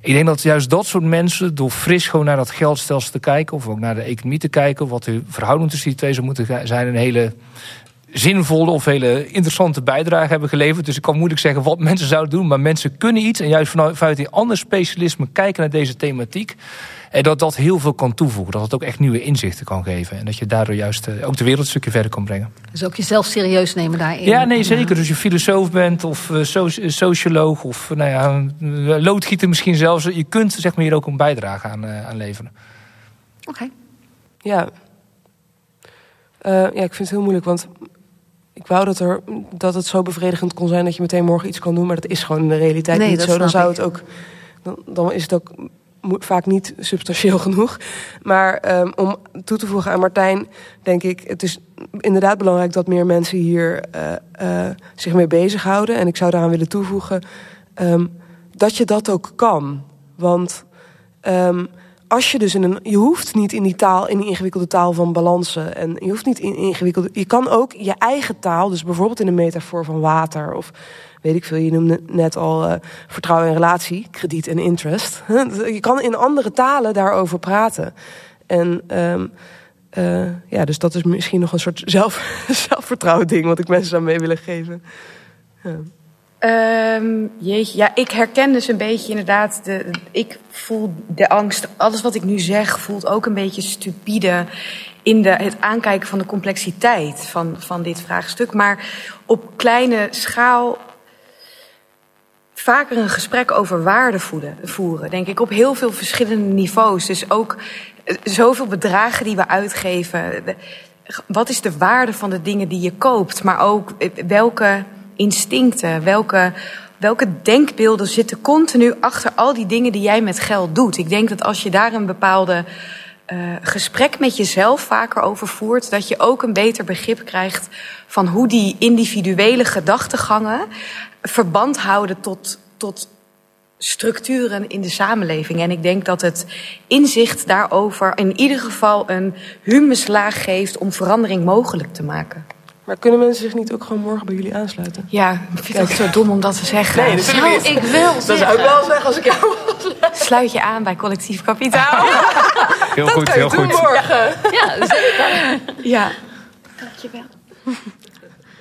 Ik denk dat juist dat soort mensen, door fris gewoon naar dat geldstelsel te kijken, of ook naar de economie te kijken, wat de verhouding tussen die twee zou moeten zijn, een hele zinvolle of hele interessante bijdrage hebben geleverd. Dus ik kan moeilijk zeggen wat mensen zouden doen, maar mensen kunnen iets. En juist vanuit die andere specialisme kijken naar deze thematiek. En dat dat heel veel kan toevoegen. Dat het ook echt nieuwe inzichten kan geven. En dat je daardoor juist eh, ook de wereld een stukje verder kan brengen. Dus ook jezelf serieus nemen daarin. Ja, nee, zeker. Dus je filosoof bent of uh, socioloog of nou ja, loodgieter misschien zelfs. Je kunt zeg maar, hier ook een bijdrage aan, uh, aan leveren. Oké. Okay. Ja. ja, ik vind het heel moeilijk, want ik wou dat, er, dat het zo bevredigend kon zijn dat je meteen morgen iets kan doen, maar dat is gewoon in de realiteit nee, niet zo. Dan zou het ook. Dan, dan, is het ook vaak niet substantieel genoeg. Maar um, om toe te voegen aan Martijn, denk ik, het is inderdaad belangrijk dat meer mensen hier uh, uh, zich mee bezighouden. En ik zou daaraan willen toevoegen um, dat je dat ook kan. Want um, als je dus een. Je hoeft niet in die taal, in die ingewikkelde taal van balansen. En je hoeft niet in ingewikkelde. Je kan ook je eigen taal, dus bijvoorbeeld in een metafoor van water of weet ik veel, je noemde net al uh, vertrouwen en relatie, krediet en interest. je kan in andere talen daarover praten. En um, uh, ja, dus dat is misschien nog een soort zelf, zelfvertrouwen ding wat ik mensen aan mee willen geven. Ja. Um, jeetje, ja, ik herken dus een beetje inderdaad, de, ik voel de angst, alles wat ik nu zeg voelt ook een beetje stupide in de, het aankijken van de complexiteit van, van dit vraagstuk. Maar op kleine schaal vaker een gesprek over waarde voeren, denk ik, op heel veel verschillende niveaus. Dus ook eh, zoveel bedragen die we uitgeven. Wat is de waarde van de dingen die je koopt? Maar ook eh, welke instincten, welke, welke denkbeelden zitten continu achter al die dingen die jij met geld doet? Ik denk dat als je daar een bepaalde uh, gesprek met jezelf vaker over voert, dat je ook een beter begrip krijgt van hoe die individuele gedachtegangen verband houden tot, tot structuren in de samenleving. En ik denk dat het inzicht daarover in ieder geval een humuslaag geeft om verandering mogelijk te maken. Maar kunnen mensen zich niet ook gewoon morgen bij jullie aansluiten? Ja, ik vind het zo dom om dat te zeggen. Nee, dat zou ik wel Dat zou ik wel zeggen als ik jou Sluit je aan bij collectief kapitaal. heel goed, heel goed. morgen. Ja, zeker. Ja, dankjewel.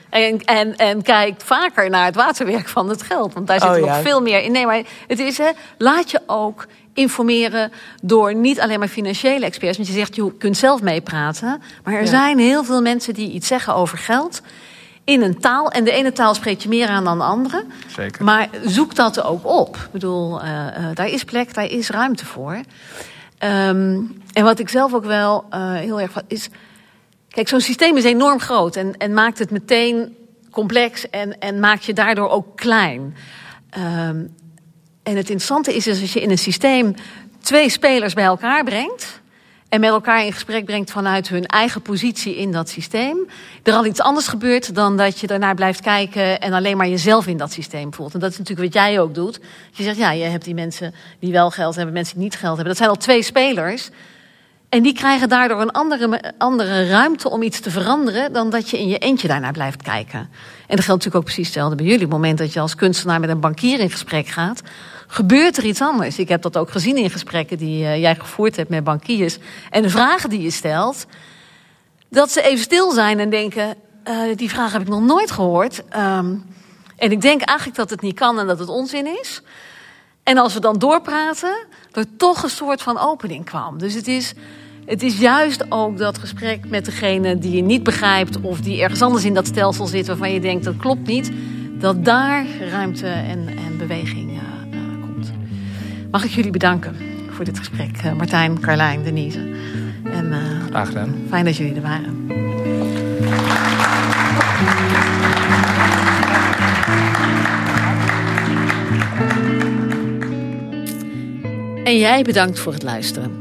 En, en, en kijk vaker naar het waterwerk van het geld. Want daar zit oh, er ja. nog veel meer in. Nee, maar het is, hè, laat je ook informeren door niet alleen maar financiële experts. Want je zegt, je kunt zelf meepraten. Maar er Ja. zijn heel veel mensen die iets zeggen over geld. In een taal. En de ene taal spreekt je meer aan dan de andere. Zeker. Maar zoek dat ook op. Ik bedoel, eh, eh, daar is plek, daar is ruimte voor. Ehm, en wat ik zelf ook wel uh, heel erg van is. Kijk, zo'n systeem is enorm groot en, en maakt het meteen complex en, en maakt je daardoor ook klein. Um, en het interessante is dus als je in een systeem twee spelers bij elkaar brengt en met elkaar in gesprek brengt vanuit hun eigen positie in dat systeem, er al iets anders gebeurt dan dat je daarnaar blijft kijken en alleen maar jezelf in dat systeem voelt. En dat is natuurlijk wat jij ook doet. Je zegt, ja, je hebt die mensen die wel geld hebben, mensen die niet geld hebben. Dat zijn al twee spelers. En die krijgen daardoor een andere, andere ruimte om iets te veranderen dan dat je in je eentje daarnaar blijft kijken. En dat geldt natuurlijk ook precies hetzelfde bij jullie. Op het moment dat je als kunstenaar met een bankier in gesprek gaat, gebeurt er iets anders. Ik heb dat ook gezien in gesprekken die uh, jij gevoerd hebt met bankiers. En de vragen die je stelt, dat ze even stil zijn en denken: uh, die vraag heb ik nog nooit gehoord. Um, en ik denk eigenlijk dat het niet kan en dat het onzin is. En als we dan doorpraten, er toch een soort van opening kwam. Dus het is, het is juist ook dat gesprek met degene die je niet begrijpt of die ergens anders in dat stelsel zit waarvan je denkt dat klopt niet, dat daar ruimte en, en beweging uh, Mag ik jullie bedanken voor dit gesprek. Uh, Martijn, Carlijn, Denise. En, uh, Graag gedaan. Fijn dat jullie er waren. En jij bedankt voor het luisteren.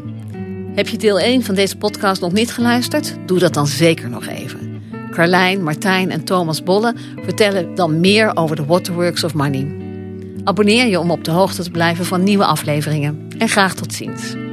Heb je deel 1 van deze podcast nog niet geluisterd? Doe dat dan zeker nog even. Carlijn, Martijn en Thomas Bolle vertellen dan meer over de Waterworks of Money. Abonneer je om op de hoogte te blijven van nieuwe afleveringen. En graag tot ziens.